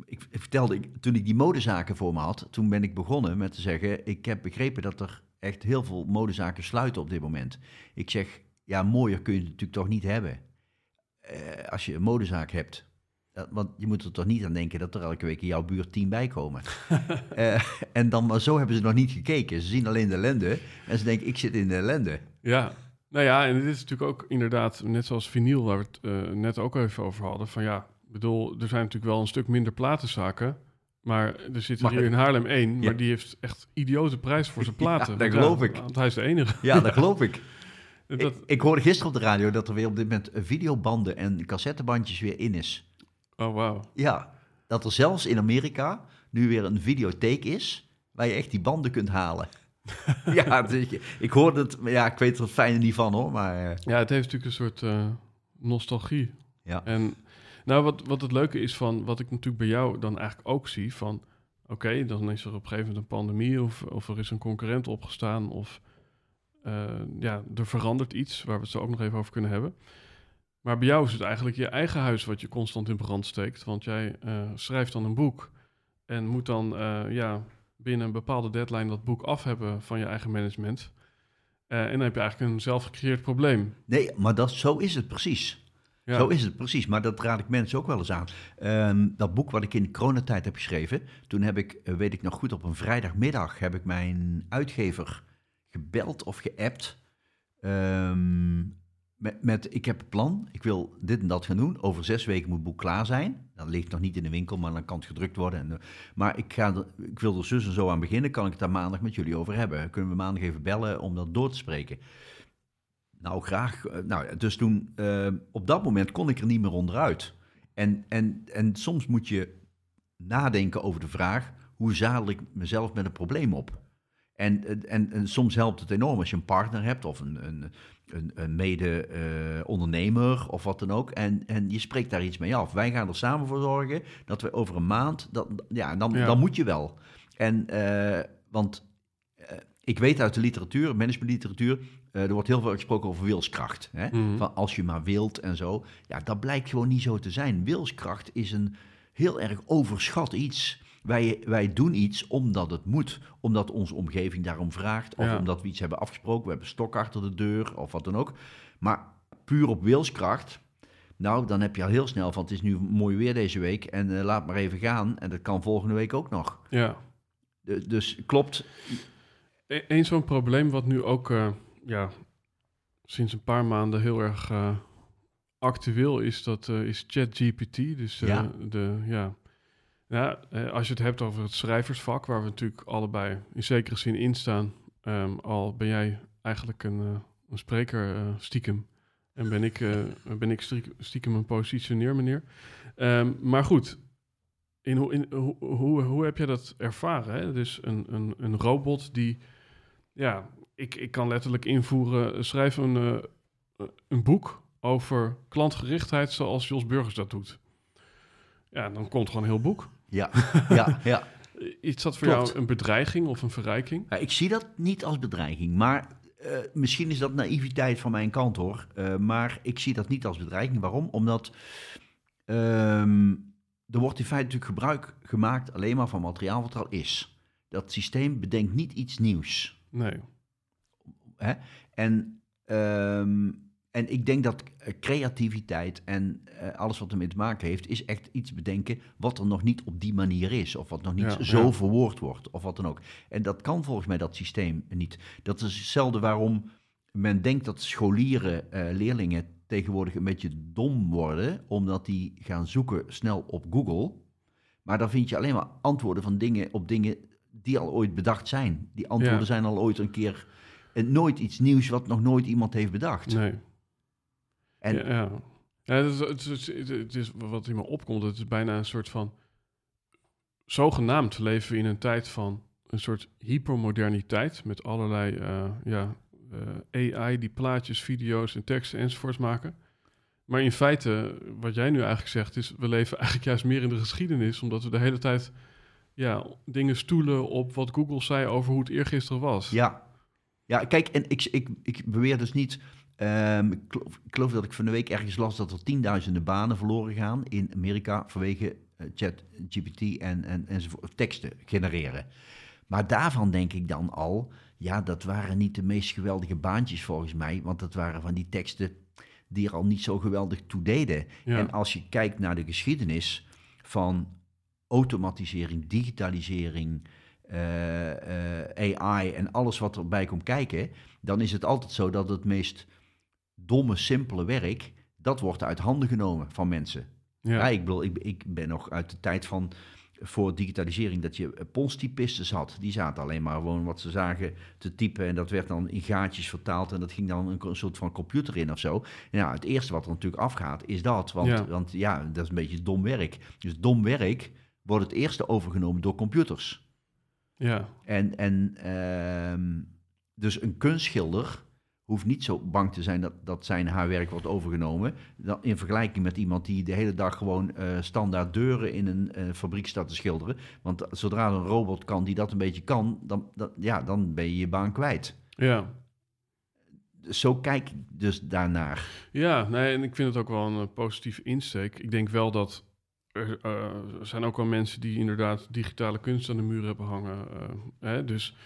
ik, vertelde, ik, toen ik die modezaken voor me had, toen ben ik begonnen met te zeggen: Ik heb begrepen dat er echt heel veel modezaken sluiten op dit moment. Ik zeg: Ja, mooier kun je het natuurlijk toch niet hebben. Eh, als je een modezaak hebt. Dat- want je moet er toch niet aan denken dat er elke week in jouw buurt tien bij komen. Eh, en dan, maar zo hebben ze nog niet gekeken. Ze zien alleen de ellende en ze denken: Ik zit in de ellende. Ja, nou ja, en dit is natuurlijk ook inderdaad, net zoals vinyl, waar we het eh, net ook even over hadden, van ja, ik bedoel, er zijn natuurlijk wel een stuk minder platenzaken, maar er zit er hier in Haarlem één, maar Ja. die heeft echt idiote prijs voor zijn platen. dat Want geloof ik. Want hij is de enige. Ja, dat geloof ik. Dat, ik. Ik hoorde gisteren op de radio dat er weer op dit moment videobanden en cassettebandjes weer in is. oh, wauw. Ja, dat er zelfs in Amerika nu weer een videotheek is waar je echt die banden kunt halen. ja, ik hoorde het, ja, ik weet er het fijne niet van hoor, maar eh, Ja, het heeft natuurlijk een soort eh, nostalgie. ja. En nou, wat, wat het leuke is van, wat ik natuurlijk bij jou dan eigenlijk ook zie, van oké, dan is er op een gegeven moment een pandemie of, of er is een concurrent opgestaan of eh, ja, er verandert iets waar we het zo ook nog even over kunnen hebben. Maar bij jou is het eigenlijk je eigen huis wat je constant in brand steekt, want jij eh, schrijft dan een boek en moet dan eh, ja, binnen een bepaalde deadline dat boek af hebben van je eigen management. En dan heb je eigenlijk een zelf gecreëerd probleem. Nee, maar dat, zo is het precies. Ja. Zo is het precies, maar dat raad ik mensen ook wel eens aan. Ehm, dat boek wat ik in de coronatijd heb geschreven, toen heb ik, eh, weet ik nog goed, op een vrijdagmiddag heb ik mijn uitgever gebeld of geappt. Ehm, met, met, ik heb een plan, ik wil dit en dat gaan doen. Over zes weken moet het boek klaar zijn. Dat ligt nog niet in de winkel, maar dan kan het gedrukt worden. En, eh, maar ik, ga ik wil er zus en zo aan beginnen. Kan ik het daar maandag met jullie over hebben? Kunnen we maandag even bellen om dat door te spreken? Nou, graag. Eh, Nou, dus toen, eh, op dat moment kon ik er niet meer onderuit. En, en, en soms moet je nadenken over de vraag, hoe zadel ik mezelf met een probleem op? En, en, en soms helpt het enorm als je een partner hebt of een, een, een, een mede-ondernemer of wat dan ook. En, en je spreekt daar iets mee af. Wij gaan er samen voor zorgen dat we over een maand, dat, ja, dan, Ja. dan moet je wel. En, eh, want eh, ik weet uit de literatuur, managementliteratuur, eh, er wordt heel veel gesproken over wilskracht. Hè? Mhm. Van als je maar wilt en zo. Ja, dat blijkt gewoon niet zo te zijn. Wilskracht is een heel erg overschat iets. Wij, wij doen iets omdat het moet, omdat onze omgeving daarom vraagt, of Ja. omdat we iets hebben afgesproken, we hebben stok achter de deur of wat dan ook. Maar puur op wilskracht, nou, dan heb je al heel snel van het is nu mooi weer deze week en eh, laat maar even gaan. En dat kan volgende week ook nog. Ja. De- dus klopt, E- Eén zo'n probleem wat nu ook eh, ja, sinds een paar maanden heel erg eh, actueel is, dat eh, is ChatGPT. Dus eh, Ja. de, ja, ja als je het hebt over het schrijversvak, waar we natuurlijk allebei in zekere zin in staan, ehm, al ben jij eigenlijk een, een spreker stiekem. En ben ik, ben ik stiekem, een positioneer, meneer. Ehm, maar goed, in, hoe- in, hoe, hoe, hoe heb je dat ervaren? Hè? Dus een, een, een robot die, ja, ik, ik kan letterlijk invoeren, schrijf een, eh, een boek over klantgerichtheid zoals Jos Burgers dat doet. Ja, dan komt gewoon een heel boek. ja, ja, ja. Is dat voor Klopt. jou een bedreiging of een verrijking? Ja, ik zie dat niet als bedreiging, maar eh, misschien is dat naïviteit van mijn kant hoor. Eh, maar ik zie dat niet als bedreiging. Waarom? Omdat ehm, er wordt in feite natuurlijk gebruik gemaakt alleen maar van materiaal wat er al is. Dat systeem bedenkt niet iets nieuws. Nee. Hè? En, ehm, en ik denk dat eh, creativiteit en eh, alles wat ermee te maken heeft, is echt iets bedenken wat er nog niet op die manier is. Of wat nog niet Ja, zo ja. verwoord wordt, of wat dan ook. En dat kan volgens mij dat systeem niet. Dat is hetzelfde waarom men denkt dat scholieren, eh, leerlingen tegenwoordig een beetje dom worden, omdat die gaan zoeken snel op Google. Maar dan vind je alleen maar antwoorden van dingen op dingen die al ooit bedacht zijn. Die antwoorden Ja. zijn al ooit een keer en nooit iets nieuws wat nog nooit iemand heeft bedacht. Nee. En ja, ja. ja het, is, het, is, het, is, het is wat in me opkomt. Het is bijna een soort van. Zogenaamd leven we in een tijd van een soort hypermoderniteit. Met allerlei eh, ja, eh, AI die plaatjes, video's en teksten enzovoorts maken. Maar in feite, wat jij nu eigenlijk zegt, is we leven eigenlijk juist meer in de geschiedenis. Omdat we de hele tijd ja, dingen stoelen op wat Google zei over hoe het eergisteren was. ja, ja, kijk, en ik, ik, ik beweer dus niet. ehm, ik, geloof, ik geloof dat ik van de week ergens las dat er tienduizenden banen verloren gaan in Amerika vanwege eh, chat, GPT en, en, enzovoort, teksten genereren. Maar daarvan denk ik dan al, ja, dat waren niet de meest geweldige baantjes volgens mij, want dat waren van die teksten die er al niet zo geweldig toe deden. Ja. En als je kijkt naar de geschiedenis van automatisering, digitalisering, AI en alles wat erbij komt kijken, dan is het altijd zo dat het meest domme, simpele werk, dat wordt uit handen genomen van mensen. Ja, ja. ik, bedoel, ik, ik ben nog uit de tijd van voor digitalisering dat je eh, ponstypistes had. Die zaten alleen maar gewoon wat ze zagen te typen en dat werd dan in gaatjes vertaald en dat ging dan een, een soort van computer in of zo. En ja, het eerste wat er natuurlijk afgaat is dat, want ja. want ja, dat is een beetje dom werk. Dus dom werk wordt het eerste overgenomen door computers. Ja. En, en ehm, dus een kunstschilder hoeft niet zo bang te zijn dat, dat zijn haar werk wordt overgenomen. Dan in vergelijking met iemand die de hele dag gewoon eh, standaard deuren in een eh, fabriek staat te schilderen. Want zodra een robot kan die dat een beetje kan, dan, dan, ja, dan ben je je baan kwijt. ja. Zo kijk ik dus daarnaar. Ja, nee, en ik vind het ook wel een eh, positieve insteek. Ik denk wel dat er eh, zijn ook wel mensen die inderdaad digitale kunst aan de muur hebben hangen. eh, hè? Dus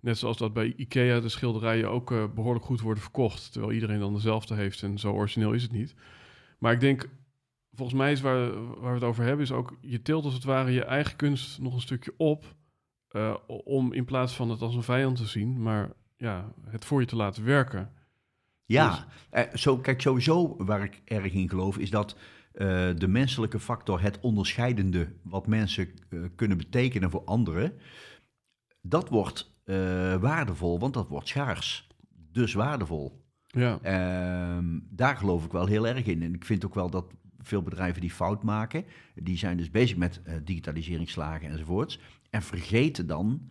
net zoals dat bij IKEA de schilderijen ook eh, behoorlijk goed worden verkocht, terwijl iedereen dan dezelfde heeft en zo origineel is het niet. Maar ik denk, volgens mij is waar, waar we het over hebben, is ook je tilt als het ware je eigen kunst nog een stukje op, om in plaats van het als een vijand te zien, maar ja, het voor je te laten werken. Ja, eh, zo, kijk, sowieso waar ik erg in geloof is dat eh, de menselijke factor, het onderscheidende wat mensen eh, kunnen betekenen voor anderen, dat wordt eh, waardevol, want dat wordt schaars. Dus waardevol. Ja, Ehm, daar geloof ik wel heel erg in. En ik vind ook wel dat veel bedrijven die fout maken, die zijn dus bezig met digitaliseringsslagen enzovoorts, en vergeten dan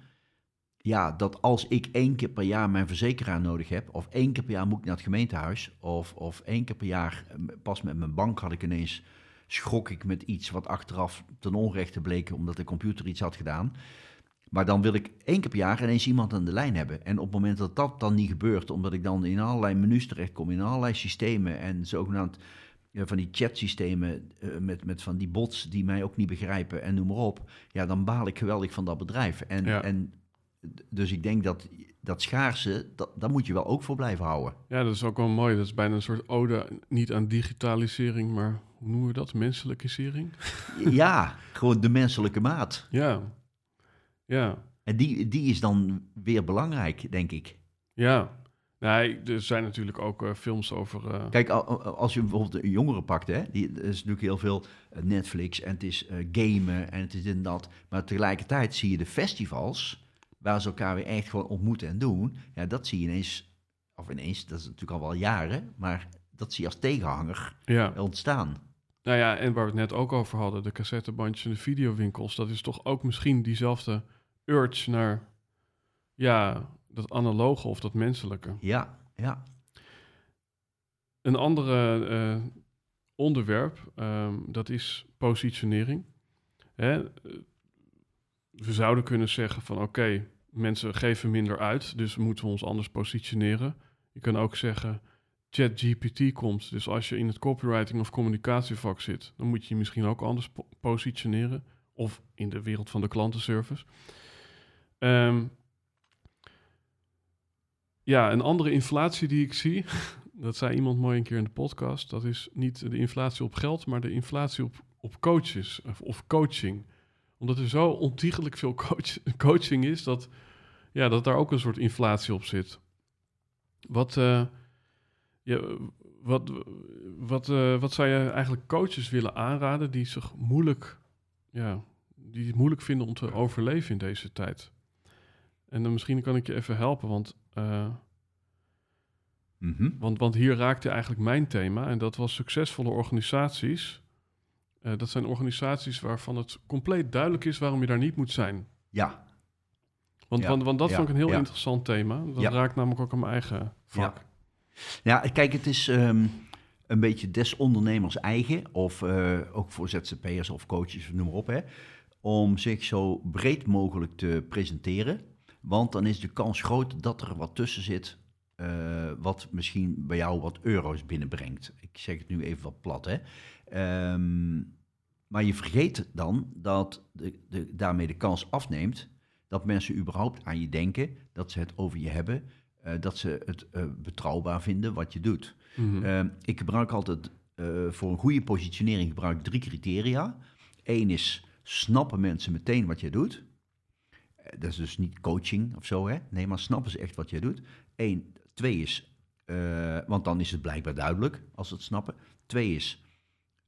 ja, dat als ik één keer per jaar mijn verzekeraar nodig heb, of één keer per jaar moet ik naar het gemeentehuis, of, of één keer per jaar, eh, pas met mijn bank had ik ineens, schrok ik met iets wat achteraf ten onrechte bleek omdat de computer iets had gedaan. Maar dan wil ik één keer per jaar ineens iemand aan de lijn hebben. En op het moment dat dat dan niet gebeurt, omdat ik dan in allerlei menus terechtkom, in allerlei systemen en zogenaamd ja, van die chatsystemen uh, met, met van die bots die mij ook niet begrijpen en noem maar op. Ja, dan baal ik geweldig van dat bedrijf. En, Ja. en dus ik denk dat dat schaarse, dat, daar moet je wel ook voor blijven houden. Ja, dat is ook wel mooi. Dat is bijna een soort ode, niet aan digitalisering, maar hoe noemen we dat? Menselijkisering? ja, gewoon de menselijke maat. Ja. Ja. En die, die is dan weer belangrijk, denk ik. Ja. Nee, er zijn natuurlijk ook eh, films over... eh, Kijk, al- al- als je bijvoorbeeld een jongere pakt, hè, die, er is natuurlijk heel veel eh, Netflix en het is gamen en het is dit en dat. Maar tegelijkertijd zie je de festivals, waar ze elkaar weer echt gewoon ontmoeten en doen. Ja, dat zie je ineens, of ineens, dat is natuurlijk al wel jaren, maar dat zie je als tegenhanger ja. ontstaan. Nou ja, en waar we het net ook over hadden, de cassettebandjes en de videowinkels, dat is toch ook misschien diezelfde urge naar, ja, dat analoge of dat menselijke. Ja, ja. Een andere eh, onderwerp, ehm, dat is positionering. Hè? eh, We zouden kunnen zeggen van oké, mensen geven minder uit, dus moeten we ons anders positioneren. Je kan ook zeggen, ChatGPT komt, dus als je in het copywriting of communicatievak zit, dan moet je je misschien ook anders po- positioneren. Of in de wereld van de klantenservice. Ehm, ja, een andere inflatie die ik zie, dat zei iemand mooi een keer in de podcast, dat is niet de inflatie op geld, maar de inflatie op, op coaches of, of coaching. Omdat er zo ontiegelijk veel coach, coaching is, dat, ja, dat daar ook een soort inflatie op zit. Wat, eh, ja, wat, wat, eh, wat zou je eigenlijk coaches willen aanraden die zich moeilijk, ja, die het moeilijk vinden om te overleven in deze tijd? En dan misschien kan ik je even helpen, want eh, Mhm. want, want hier raakte eigenlijk mijn thema en dat was succesvolle organisaties. Dat zijn organisaties waarvan het compleet duidelijk is waarom je daar niet moet zijn. Ja, Want, Ja, want, want dat ja, vond ik een heel ja. interessant thema. Dat raakt namelijk ook aan mijn eigen vak. Ja, kijk, het is ehm, een beetje des ondernemers eigen, of eh, ook voor ZZP'ers of coaches, noem maar op, hè, om zich zo breed mogelijk te presenteren. Want dan is de kans groot dat er wat tussen zit, eh, wat misschien bij jou wat euro's binnenbrengt. Ik zeg het nu even wat plat, hè. Ehm, maar je vergeet dan dat de, de, daarmee de kans afneemt dat mensen überhaupt aan je denken, dat ze het over je hebben, eh, dat ze het eh, betrouwbaar vinden wat je doet. Mhm. Eh, ik gebruik altijd eh, voor een goede positionering gebruik ik drie criteria. Eén is, snappen mensen meteen wat je doet? Dat is dus niet coaching of zo, hè? Nee, maar snappen ze echt wat je doet? Eén. Twee is, want dan is het blijkbaar duidelijk als ze het snappen. Twee is,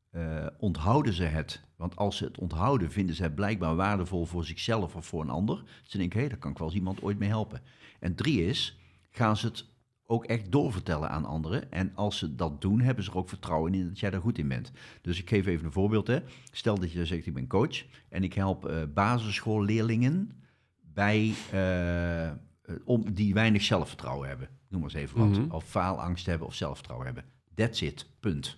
eh, onthouden ze het? Want als ze het onthouden, vinden ze het blijkbaar waardevol voor zichzelf of voor een ander. Ze denken, hé, daar kan ik wel eens iemand ooit mee helpen. En drie is, gaan ze het ook echt doorvertellen aan anderen. En als ze dat doen, hebben ze er ook vertrouwen in dat jij daar goed in bent. Dus ik geef even een voorbeeld. Hè. Stel dat je zegt, ik ben coach en ik help eh, basisschoolleerlingen bij, eh, om, die weinig zelfvertrouwen hebben. Noem maar eens even wat. Mhm. Of faalangst hebben of zelfvertrouwen hebben. That's it, punt.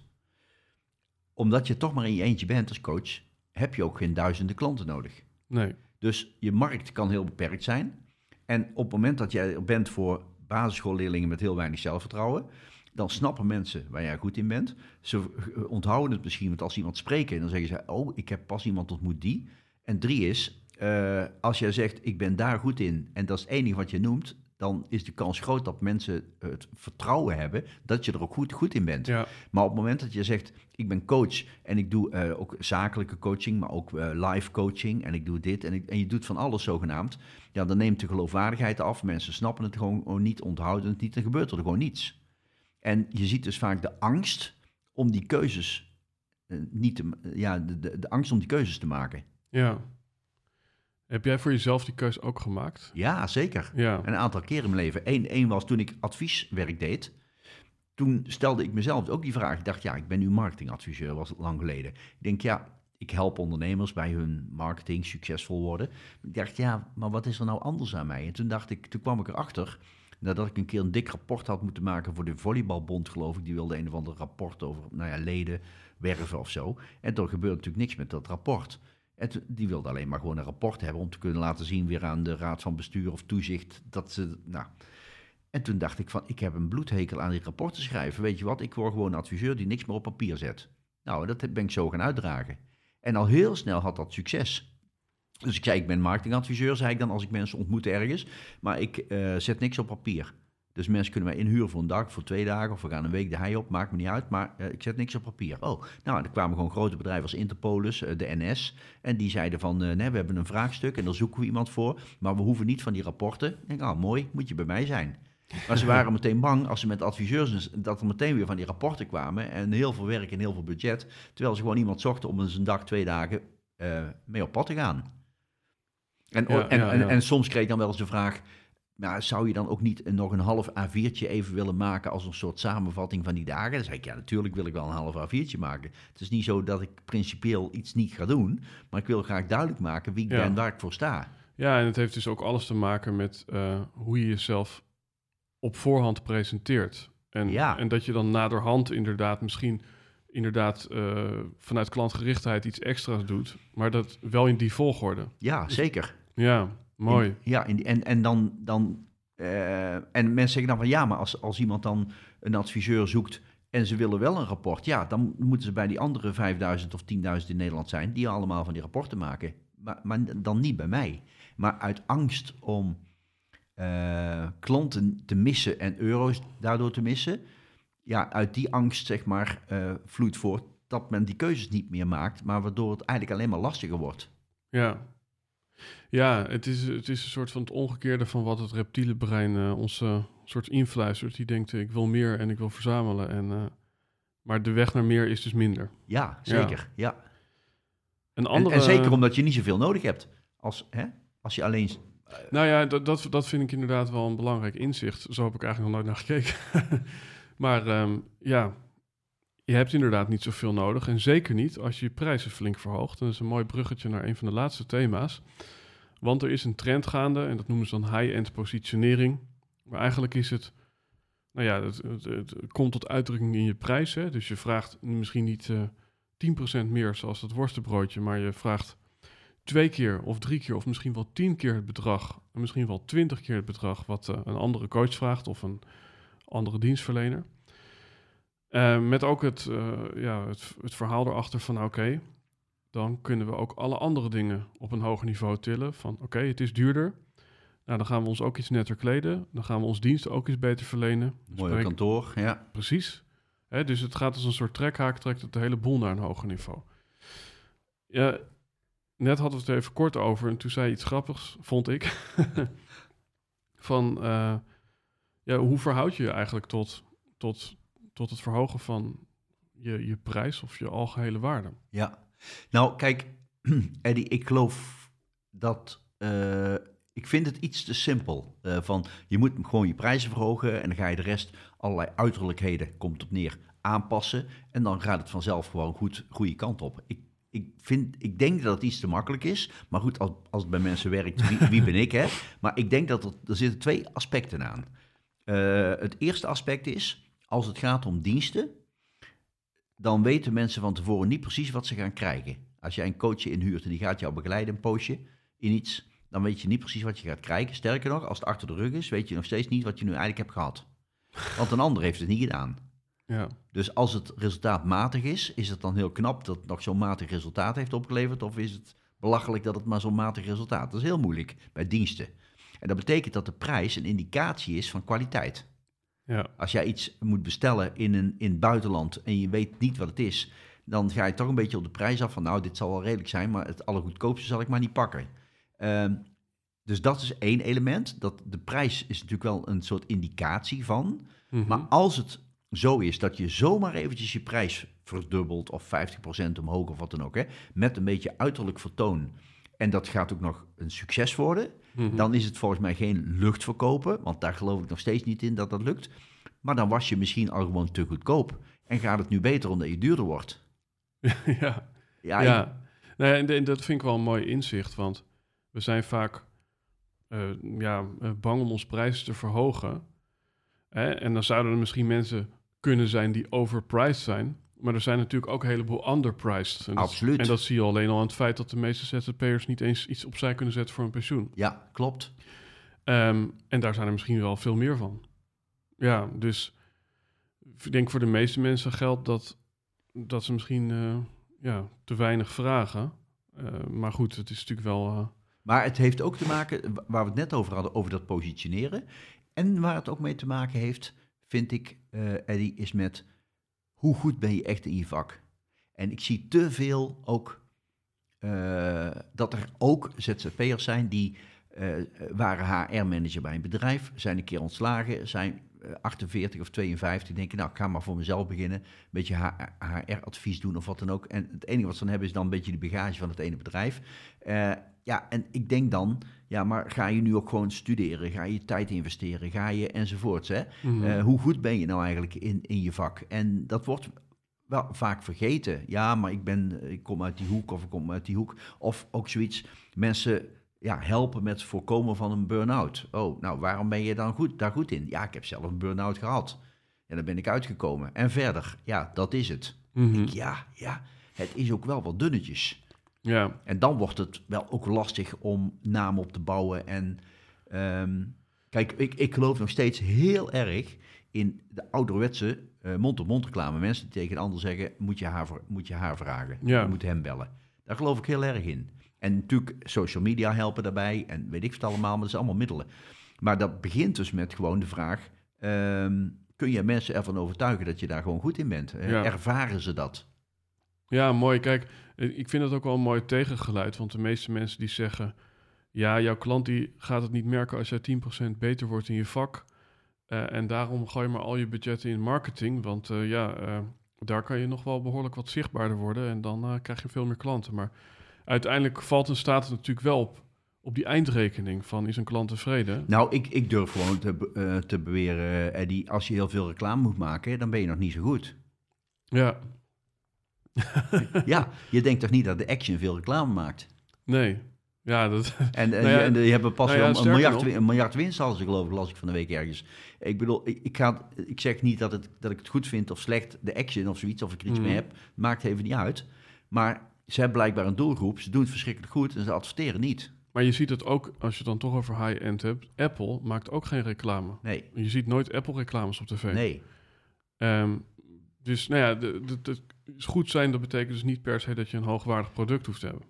Omdat je toch maar in je eentje bent als coach, heb je ook geen duizenden klanten nodig. Nee. Dus je markt kan heel beperkt zijn. En op het moment dat jij er bent voor basisschoolleerlingen met heel weinig zelfvertrouwen, dan snappen mensen waar jij goed in bent. Ze onthouden het misschien, want als iemand spreken, dan zeggen ze, oh, ik heb pas iemand ontmoet die. En drie is, eh, als jij zegt, ik ben daar goed in, en dat is het enige wat je noemt, dan is de kans groot dat mensen het vertrouwen hebben dat je er ook goed, goed in bent. Ja. Maar op het moment dat je zegt, ik ben coach en ik doe eh, ook zakelijke coaching, maar ook eh, live coaching en ik doe dit en, ik, en je doet van alles zogenaamd, ja, dan neemt de geloofwaardigheid af. Mensen snappen het gewoon, niet, onthouden het niet, dan gebeurt er gewoon niets. En je ziet dus vaak de angst om die keuzes eh, niet te, ja, de, de, de angst om die keuzes te maken. ja. Heb jij voor jezelf die keuze ook gemaakt? Ja, zeker. Ja. Een aantal keren in mijn leven. Eén, één was toen ik advieswerk deed. Toen stelde ik mezelf ook die vraag. Ik dacht, ja, ik ben nu marketingadviseur, was het lang geleden. Ik denk, ja, ik help ondernemers bij hun marketing succesvol worden. Ik dacht, ja, maar wat is er nou anders aan mij? En toen dacht ik, toen kwam ik erachter, nadat ik een keer een dik rapport had moeten maken voor de Volleybalbond, geloof ik. Die wilde een of ander rapport over, nou ja, leden werven of zo. En er gebeurde natuurlijk niks met dat rapport. Die wilde alleen maar gewoon een rapport hebben om te kunnen laten zien weer aan de raad van bestuur of toezicht dat ze, nou... En toen dacht ik van, ik heb een bloedhekel aan die rapporten schrijven. Weet je wat, ik word gewoon een adviseur die niks meer op papier zet. Nou, dat ben ik zo gaan uitdragen. En al heel snel had dat succes. Dus ik zei, ik ben marketingadviseur, zei ik dan als ik mensen ontmoet ergens. Maar ik uh, zet niks op papier. Dus mensen kunnen mij inhuren voor een dag, voor twee dagen, of we gaan een week de hei op, maakt me niet uit, maar uh, ik zet niks op papier. Oh, nou, er kwamen gewoon grote bedrijven als Interpolis, uh, de NS, en die zeiden van, nee, we hebben een vraagstuk en daar zoeken we iemand voor, maar we hoeven niet van die rapporten. Ik denk, oh, mooi, moet je bij mij zijn. Maar ze waren meteen bang als ze met adviseurs, dat er meteen weer van die rapporten kwamen en heel veel werk en heel veel budget, terwijl ze gewoon iemand zochten om eens een dag, twee dagen mee op pad te gaan. En, en, En, en, soms kreeg ik dan wel eens de vraag, maar zou je dan ook niet nog een half A4'tje even willen maken als een soort samenvatting van die dagen? Dan zei ik, ja, natuurlijk wil ik wel een half A4'tje maken. Het is niet zo dat ik principieel iets niet ga doen, maar ik wil graag duidelijk maken wie ik ben en waar ik voor sta. Ja, en het heeft dus ook alles te maken met uh, hoe je jezelf op voorhand presenteert. En, ja. en dat je dan naderhand inderdaad misschien inderdaad uh, vanuit klantgerichtheid iets extra's doet, maar dat wel in die volgorde. Ja, dus zeker. Ja, mooi. ja, in die, en, en dan, dan uh, en mensen zeggen dan van ja, maar als, als iemand dan een adviseur zoekt en ze willen wel een rapport, ja, dan moeten ze bij die andere 5000 of 10.000 in Nederland zijn, die allemaal van die rapporten maken. Maar, maar dan niet bij mij. Maar uit angst om uh, klanten te missen en euro's daardoor te missen. Ja, uit die angst, zeg maar, uh, vloeit voort dat men die keuzes niet meer maakt, maar waardoor het eigenlijk alleen maar lastiger wordt. Ja, ja het, is, het is een soort van het omgekeerde van wat het reptiele brein uh, ons soort influistert. Die denkt, ik wil meer en ik wil verzamelen. En, maar de weg naar meer is dus minder. Ja, zeker. Ja. Een andere... en, en zeker omdat je niet zoveel nodig hebt. Als, hè, als je alleen nou ja, dat, dat, dat vind ik inderdaad wel een belangrijk inzicht. Zo heb ik eigenlijk nog nooit naar gekeken. maar ehm, ja, je hebt inderdaad niet zoveel nodig. En zeker niet als je je prijzen flink verhoogt. dat is een mooi bruggetje naar een van de laatste thema's. Want er is een trend gaande en dat noemen ze dan high-end positionering. Maar eigenlijk is het, nou ja, het, het, komt tot uitdrukking in je prijzen. Dus je vraagt misschien niet uh, eh, 10% meer zoals dat worstenbroodje, maar je vraagt twee keer of drie keer of misschien wel tien keer het bedrag, en misschien wel twintig keer het bedrag wat uh, een andere coach vraagt of een andere dienstverlener. Uh, met ook het, uh, ja, het, het, verhaal erachter van oké, dan kunnen we ook alle andere dingen op een hoger niveau tillen. Van oké, het is duurder. Nou, dan gaan we ons ook iets netter kleden. Dan gaan we ons diensten ook iets beter verlenen. Mooi kantoor, ja. Precies. Hè, dus het gaat als een soort trekhaak, trekt het de hele boel naar een hoger niveau. Ja, net hadden we het even kort over en toen zei je iets grappigs, vond ik. van, uh, ja, hoe verhoud je je eigenlijk tot, tot, tot het verhogen van je, je prijs of je algehele waarde? Ja, nou kijk, Eddie, ik geloof dat... Uh, ik vind het iets te simpel. Uh, van je moet gewoon je prijzen verhogen en dan ga je de rest allerlei uiterlijkheden, komt op neer, aanpassen. En dan gaat het vanzelf gewoon goed, goede kant op. Ik ik, vind, ik denk dat het iets te makkelijk is. Maar goed, als, als het bij mensen werkt, wie, wie ben ik, hè? Maar ik denk dat er, er zitten twee aspecten aan. Uh, het eerste aspect is, als het gaat om diensten, dan weten mensen van tevoren niet precies wat ze gaan krijgen. Als jij een coach inhuurt en die gaat jou begeleiden een poosje in iets, dan weet je niet precies wat je gaat krijgen. Sterker nog, als het achter de rug is, weet je nog steeds niet wat je nu eigenlijk hebt gehad. Want een ander heeft het niet gedaan. Ja. Dus als het resultaat matig is, is het dan heel knap dat het nog zo'n matig resultaat heeft opgeleverd? Of is het belachelijk dat het maar zo'n matig resultaat? Dat is heel moeilijk bij diensten. En dat betekent dat de prijs een indicatie is van kwaliteit. Ja. Als jij iets moet bestellen in, een, in het buitenland en je weet niet wat het is, dan ga je toch een beetje op de prijs af van, nou, dit zal wel redelijk zijn, maar het allergoedkoopste zal ik maar niet pakken. Uh, dus dat is één element. Dat de prijs is natuurlijk wel een soort indicatie van. Mm Maar als het zo is dat je zomaar eventjes je prijs verdubbelt of 50% omhoog of wat dan ook, hè, met een beetje uiterlijk vertoon, en dat gaat ook nog een succes worden, mhm. dan is het volgens mij geen luchtverkopen, want daar geloof ik nog steeds niet in dat dat lukt. Maar dan was je misschien al gewoon te goedkoop en gaat het nu beter omdat je duurder wordt. ja, ja, ja. Nee, en, en dat vind ik wel een mooi inzicht, want we zijn vaak eh, ja, eh, bang om ons prijs te verhogen. Hè? En dan zouden er misschien mensen kunnen zijn die overpriced zijn. Maar er zijn natuurlijk ook een heleboel underpriced. En dat, Absoluut. En dat zie je alleen al aan het feit dat de meeste ZZP'ers niet eens iets opzij kunnen zetten voor een pensioen. Ja, klopt. Ehm, en daar zijn er misschien wel veel meer van. Ja, dus ik denk voor de meeste mensen geldt dat, dat ze misschien eh, ja, te weinig vragen. Eh, maar goed, het is natuurlijk wel... eh, Maar het heeft ook te maken, waar we het net over hadden, over dat positioneren. En waar het ook mee te maken heeft, vind ik, Eddie, is met hoe goed ben je echt in je vak. En ik zie te veel ook eh, dat er ook ZZP'ers zijn die eh, waren HR-manager bij een bedrijf, zijn een keer ontslagen, zijn eh, 48 of 52, denken, nou, ik ga maar voor mezelf beginnen, een beetje HR-advies doen of wat dan ook. En het enige wat ze dan hebben is dan een beetje de bagage van het ene bedrijf. Eh, ja, en ik denk dan, ja, maar ga je nu ook gewoon studeren? Ga je tijd investeren? Ga je enzovoorts, hè? mhm. Eh, hoe goed ben je nou eigenlijk in, in je vak? En dat wordt wel vaak vergeten. Ja, maar ik, ben, ik kom uit die hoek of ik kom uit die hoek. Of ook zoiets, mensen ja, helpen met het voorkomen van een burn-out. Oh, nou, waarom ben je dan goed, daar goed in? Ja, ik heb zelf een burn-out gehad. En daar ben ik uitgekomen. En verder, ja, dat is het. Mhm. Ja, ja, het is ook wel wat dunnetjes. Ja, En dan wordt het wel ook lastig om naam op te bouwen. En ehm, kijk, ik, ik geloof nog steeds heel erg in de ouderwetse eh, mond-op-mond reclame. Mensen die tegen een ander zeggen, moet je haar, moet je haar vragen. Ja. Je moet hem bellen. Daar geloof ik heel erg in. En natuurlijk, social media helpen daarbij. En weet ik het allemaal, maar dat zijn allemaal middelen. Maar dat begint dus met gewoon de vraag... ehm, kun je mensen ervan overtuigen dat je daar gewoon goed in bent? Ja. Ervaren ze dat? Ja, mooi. Kijk, ik vind het ook wel een mooi tegengeluid. Want de meeste mensen die zeggen... Ja, jouw klant die gaat het niet merken als jij 10% beter wordt in je vak. Eh, en daarom gooi je maar al je budgetten in marketing. Want eh, ja, eh, daar kan je nog wel behoorlijk wat zichtbaarder worden. En dan krijg je veel meer klanten. Maar uiteindelijk valt en staat het natuurlijk wel op, op die eindrekening van is een klant tevreden. Nou, ik, ik durf gewoon te, te beweren, Eddie, als je heel veel reclame moet maken, dan ben je nog niet zo goed. Ja, ja, je denkt toch niet dat de Action veel reclame maakt? nee. Ja, dat, En, en, Nou ja, en die hebben pas nou ja, wel een, miljard, een miljard winst hadden ze geloof ik, las ik van de week ergens. Ik bedoel, ik, ik, ga, ik zeg niet dat, het, dat ik het goed vind of slecht, de Action of zoiets, of ik er iets mee heb, maakt even niet uit. Maar ze hebben blijkbaar een doelgroep, ze doen het verschrikkelijk goed en ze adverteren niet. maar je ziet het ook, als je het dan toch over high-end hebt. Apple maakt ook geen reclame. Nee, Je ziet nooit Apple-reclames op tv. nee. Ehm, dus nou ja, de, de, de- goed zijn, dat betekent dus niet per se dat je een hoogwaardig product hoeft te hebben.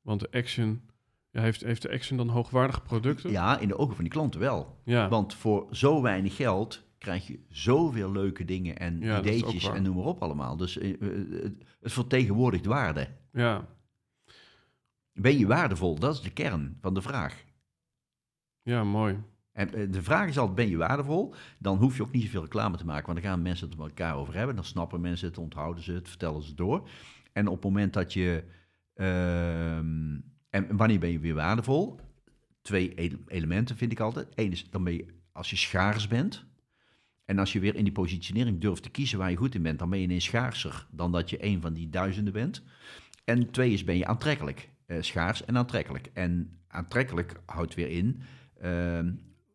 Want de Action, ja, heeft, heeft de Action dan hoogwaardige producten? Ja, in de ogen van die klanten wel. Ja, Want voor zo weinig geld krijg je zoveel leuke dingen en Ja, ideetjes en noem maar op allemaal. Dus eh, eh, het- het vertegenwoordigt waarde. ja, Ben je waardevol? Dat is de kern van de vraag. ja, mooi. En eh, de vraag is altijd, ben je waardevol? Dan hoef je ook niet zoveel reclame te maken, want dan gaan mensen het met elkaar over hebben. Dan snappen mensen het, onthouden ze het, vertellen ze het door. En op het moment dat je... ehm, en wanneer ben je weer waardevol? Twee ele- elementen vind ik altijd. Eén is, dan ben je, als je schaars bent... En als je weer in die positionering durft te kiezen waar je goed in bent, dan ben je ineens schaarser dan dat je een van die duizenden bent. En twee is, ben je aantrekkelijk. Eh, schaars en aantrekkelijk. En aantrekkelijk houdt weer in, ehm,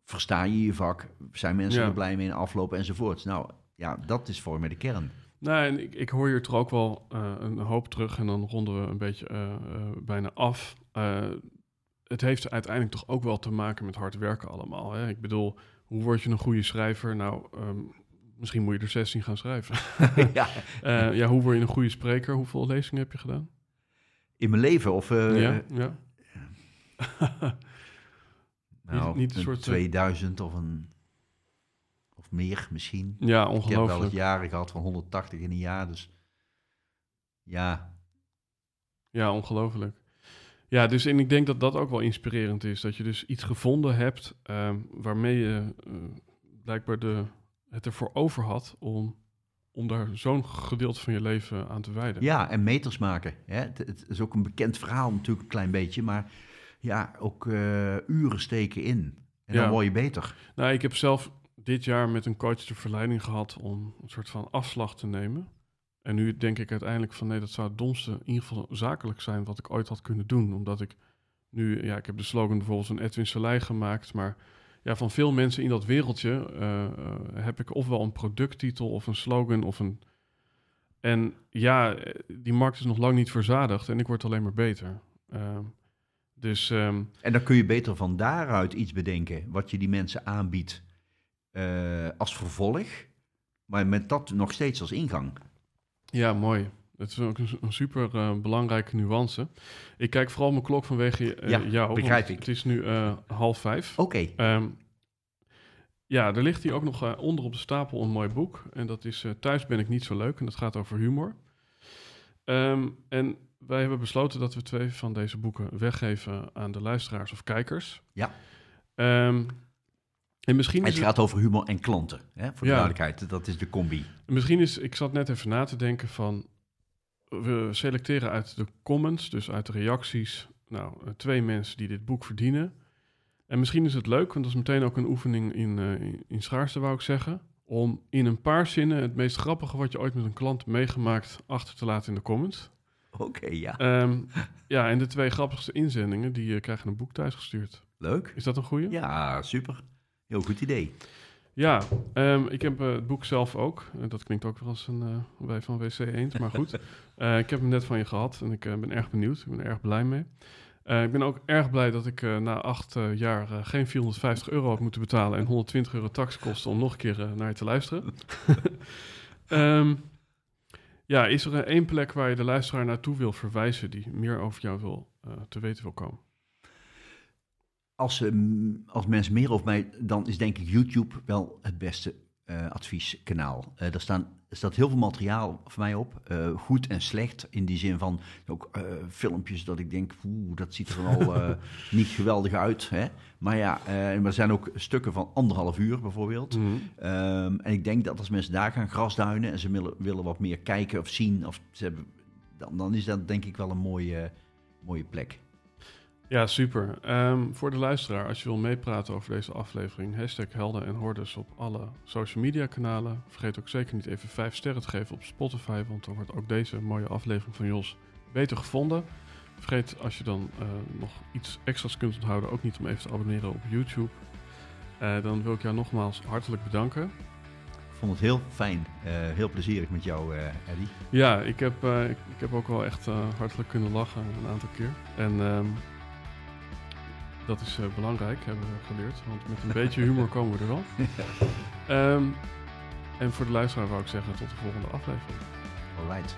versta je je vak, zijn mensen Ja. er blij mee in aflopen enzovoort. Nou, ja, dat is voor mij de kern. Nou, en ik, ik hoor hier toch ook wel eh, een hoop terug en dan ronden we een beetje eh, eh, bijna af. Het heeft uiteindelijk toch ook wel te maken met hard werken allemaal. Hè? Ik bedoel, hoe word je een goede schrijver? Nou, ehm, misschien moet je er 16 gaan schrijven. ja. Ja, hoe word je een goede spreker? Hoeveel lezingen heb je gedaan? In mijn leven, of ja, ja. nou, Niet- niet een soort, eh, 2000 of een of meer misschien. ja, Ik heb wel ongelooflijk. jaren gehad van 180 in een jaar, dus ja, Ja, ongelooflijk. Ja, dus en ik denk dat dat ook wel inspirerend is. Dat je dus iets gevonden hebt ehm, waarmee je eh, blijkbaar de, het ervoor over had om, om daar zo'n gedeelte van je leven aan te wijden. Ja, en meters maken. Hè? Het, het is ook een bekend verhaal natuurlijk, een klein beetje. Maar ja, ook eh, uren steken in. En Ja. dan word je beter. Nou, ik heb zelf dit jaar met een coach de verleiding gehad om een soort van afslag te nemen. En nu denk ik uiteindelijk van nee, dat zou het domste, in ieder geval zakelijk zijn wat ik ooit had kunnen doen. Omdat ik nu, ja, ik heb de slogan bijvoorbeeld een Edwin Selei gemaakt, maar ja, van veel mensen in dat wereldje uh, uh, heb ik ofwel een producttitel of een slogan of een... En ja, die markt is nog lang niet verzadigd en ik word alleen maar beter. Uh, dus, um, en dan kun je beter van daaruit iets bedenken wat je die mensen aanbiedt uh, als vervolg, maar met dat nog steeds als ingang. Ja, mooi. Dat is ook een, super uh, belangrijke nuance. Ik kijk vooral mijn klok vanwege uh, ja, jou. begrijp ik. Het is nu half vijf. Oké. Okay. Um, ja, er ligt hier ook nog onder op de stapel een mooi boek. En dat is Thuis ben ik niet zo leuk. En dat gaat over humor. Um, en wij hebben besloten dat we twee van deze boeken weggeven aan de luisteraars of kijkers. Ja. Um, en misschien het is gaat over humor en klanten, hè, voor de ja. duidelijkheid. Dat is de combi. Misschien is, ik zat net even na te denken van, we selecteren uit de comments, dus uit de reacties, nou, twee mensen die dit boek verdienen. En misschien is het leuk, want dat is meteen ook een oefening in, uh, in, in schaarste, wou ik zeggen, om in een paar zinnen het meest grappige wat je ooit met een klant meegemaakt achter te laten in de comments. Oké, okay, ja. Um, ja, en de twee grappigste inzendingen, die uh, krijgen een boek thuisgestuurd. Leuk. Is dat een goeie? Ja, super. Heel goed idee. Ja, um, ik heb uh, het boek zelf ook. Uh, dat klinkt ook wel als een wij van WC eens, maar goed. ik heb hem net van je gehad en ik ben erg benieuwd. Ik ben er erg blij mee. ik ben ook erg blij dat ik na acht jaar geen 450 euro heb moeten betalen en 120 euro taxkosten om nog een keer naar je te luisteren. um, ja, is er één plek waar je de luisteraar naartoe wil verwijzen die meer over jou wil, te weten wil komen? als, als mensen meer over mij, dan is denk ik YouTube wel het beste uh, advieskanaal. Uh, er, staan, er staat heel veel materiaal voor mij op, uh, goed en slecht. In die zin van ook filmpjes dat ik denk, oeh, dat ziet er wel niet geweldig uit. Hè? Maar ja, er zijn ook stukken van anderhalf uur bijvoorbeeld. Mm -hmm. um, en ik denk dat als mensen daar gaan grasduinen en ze willen, willen wat meer kijken of zien, of ze hebben, dan, dan is dat denk ik wel een mooie, mooie plek. Ja, super. Um, voor de luisteraar, als je wil meepraten over deze aflevering, hashtag Helden en Hordes op alle social media kanalen. Vergeet ook zeker niet even 5 sterren te geven op Spotify, want dan wordt ook deze mooie aflevering van Jos beter gevonden. Vergeet als je dan uh, nog iets extra's kunt onthouden, ook niet om even te abonneren op YouTube. Uh, dan wil ik jou nogmaals hartelijk bedanken. Ik vond het heel fijn, uh, heel plezierig met jou, Eddie. Ja, ik heb, ik, ik, heb ook wel echt hartelijk kunnen lachen een aantal keer. En um, dat is uh, belangrijk, hebben we geleerd. Want met een beetje humor komen we er wel. um, en voor de luisteraar wou ik zeggen tot de volgende aflevering. Alright.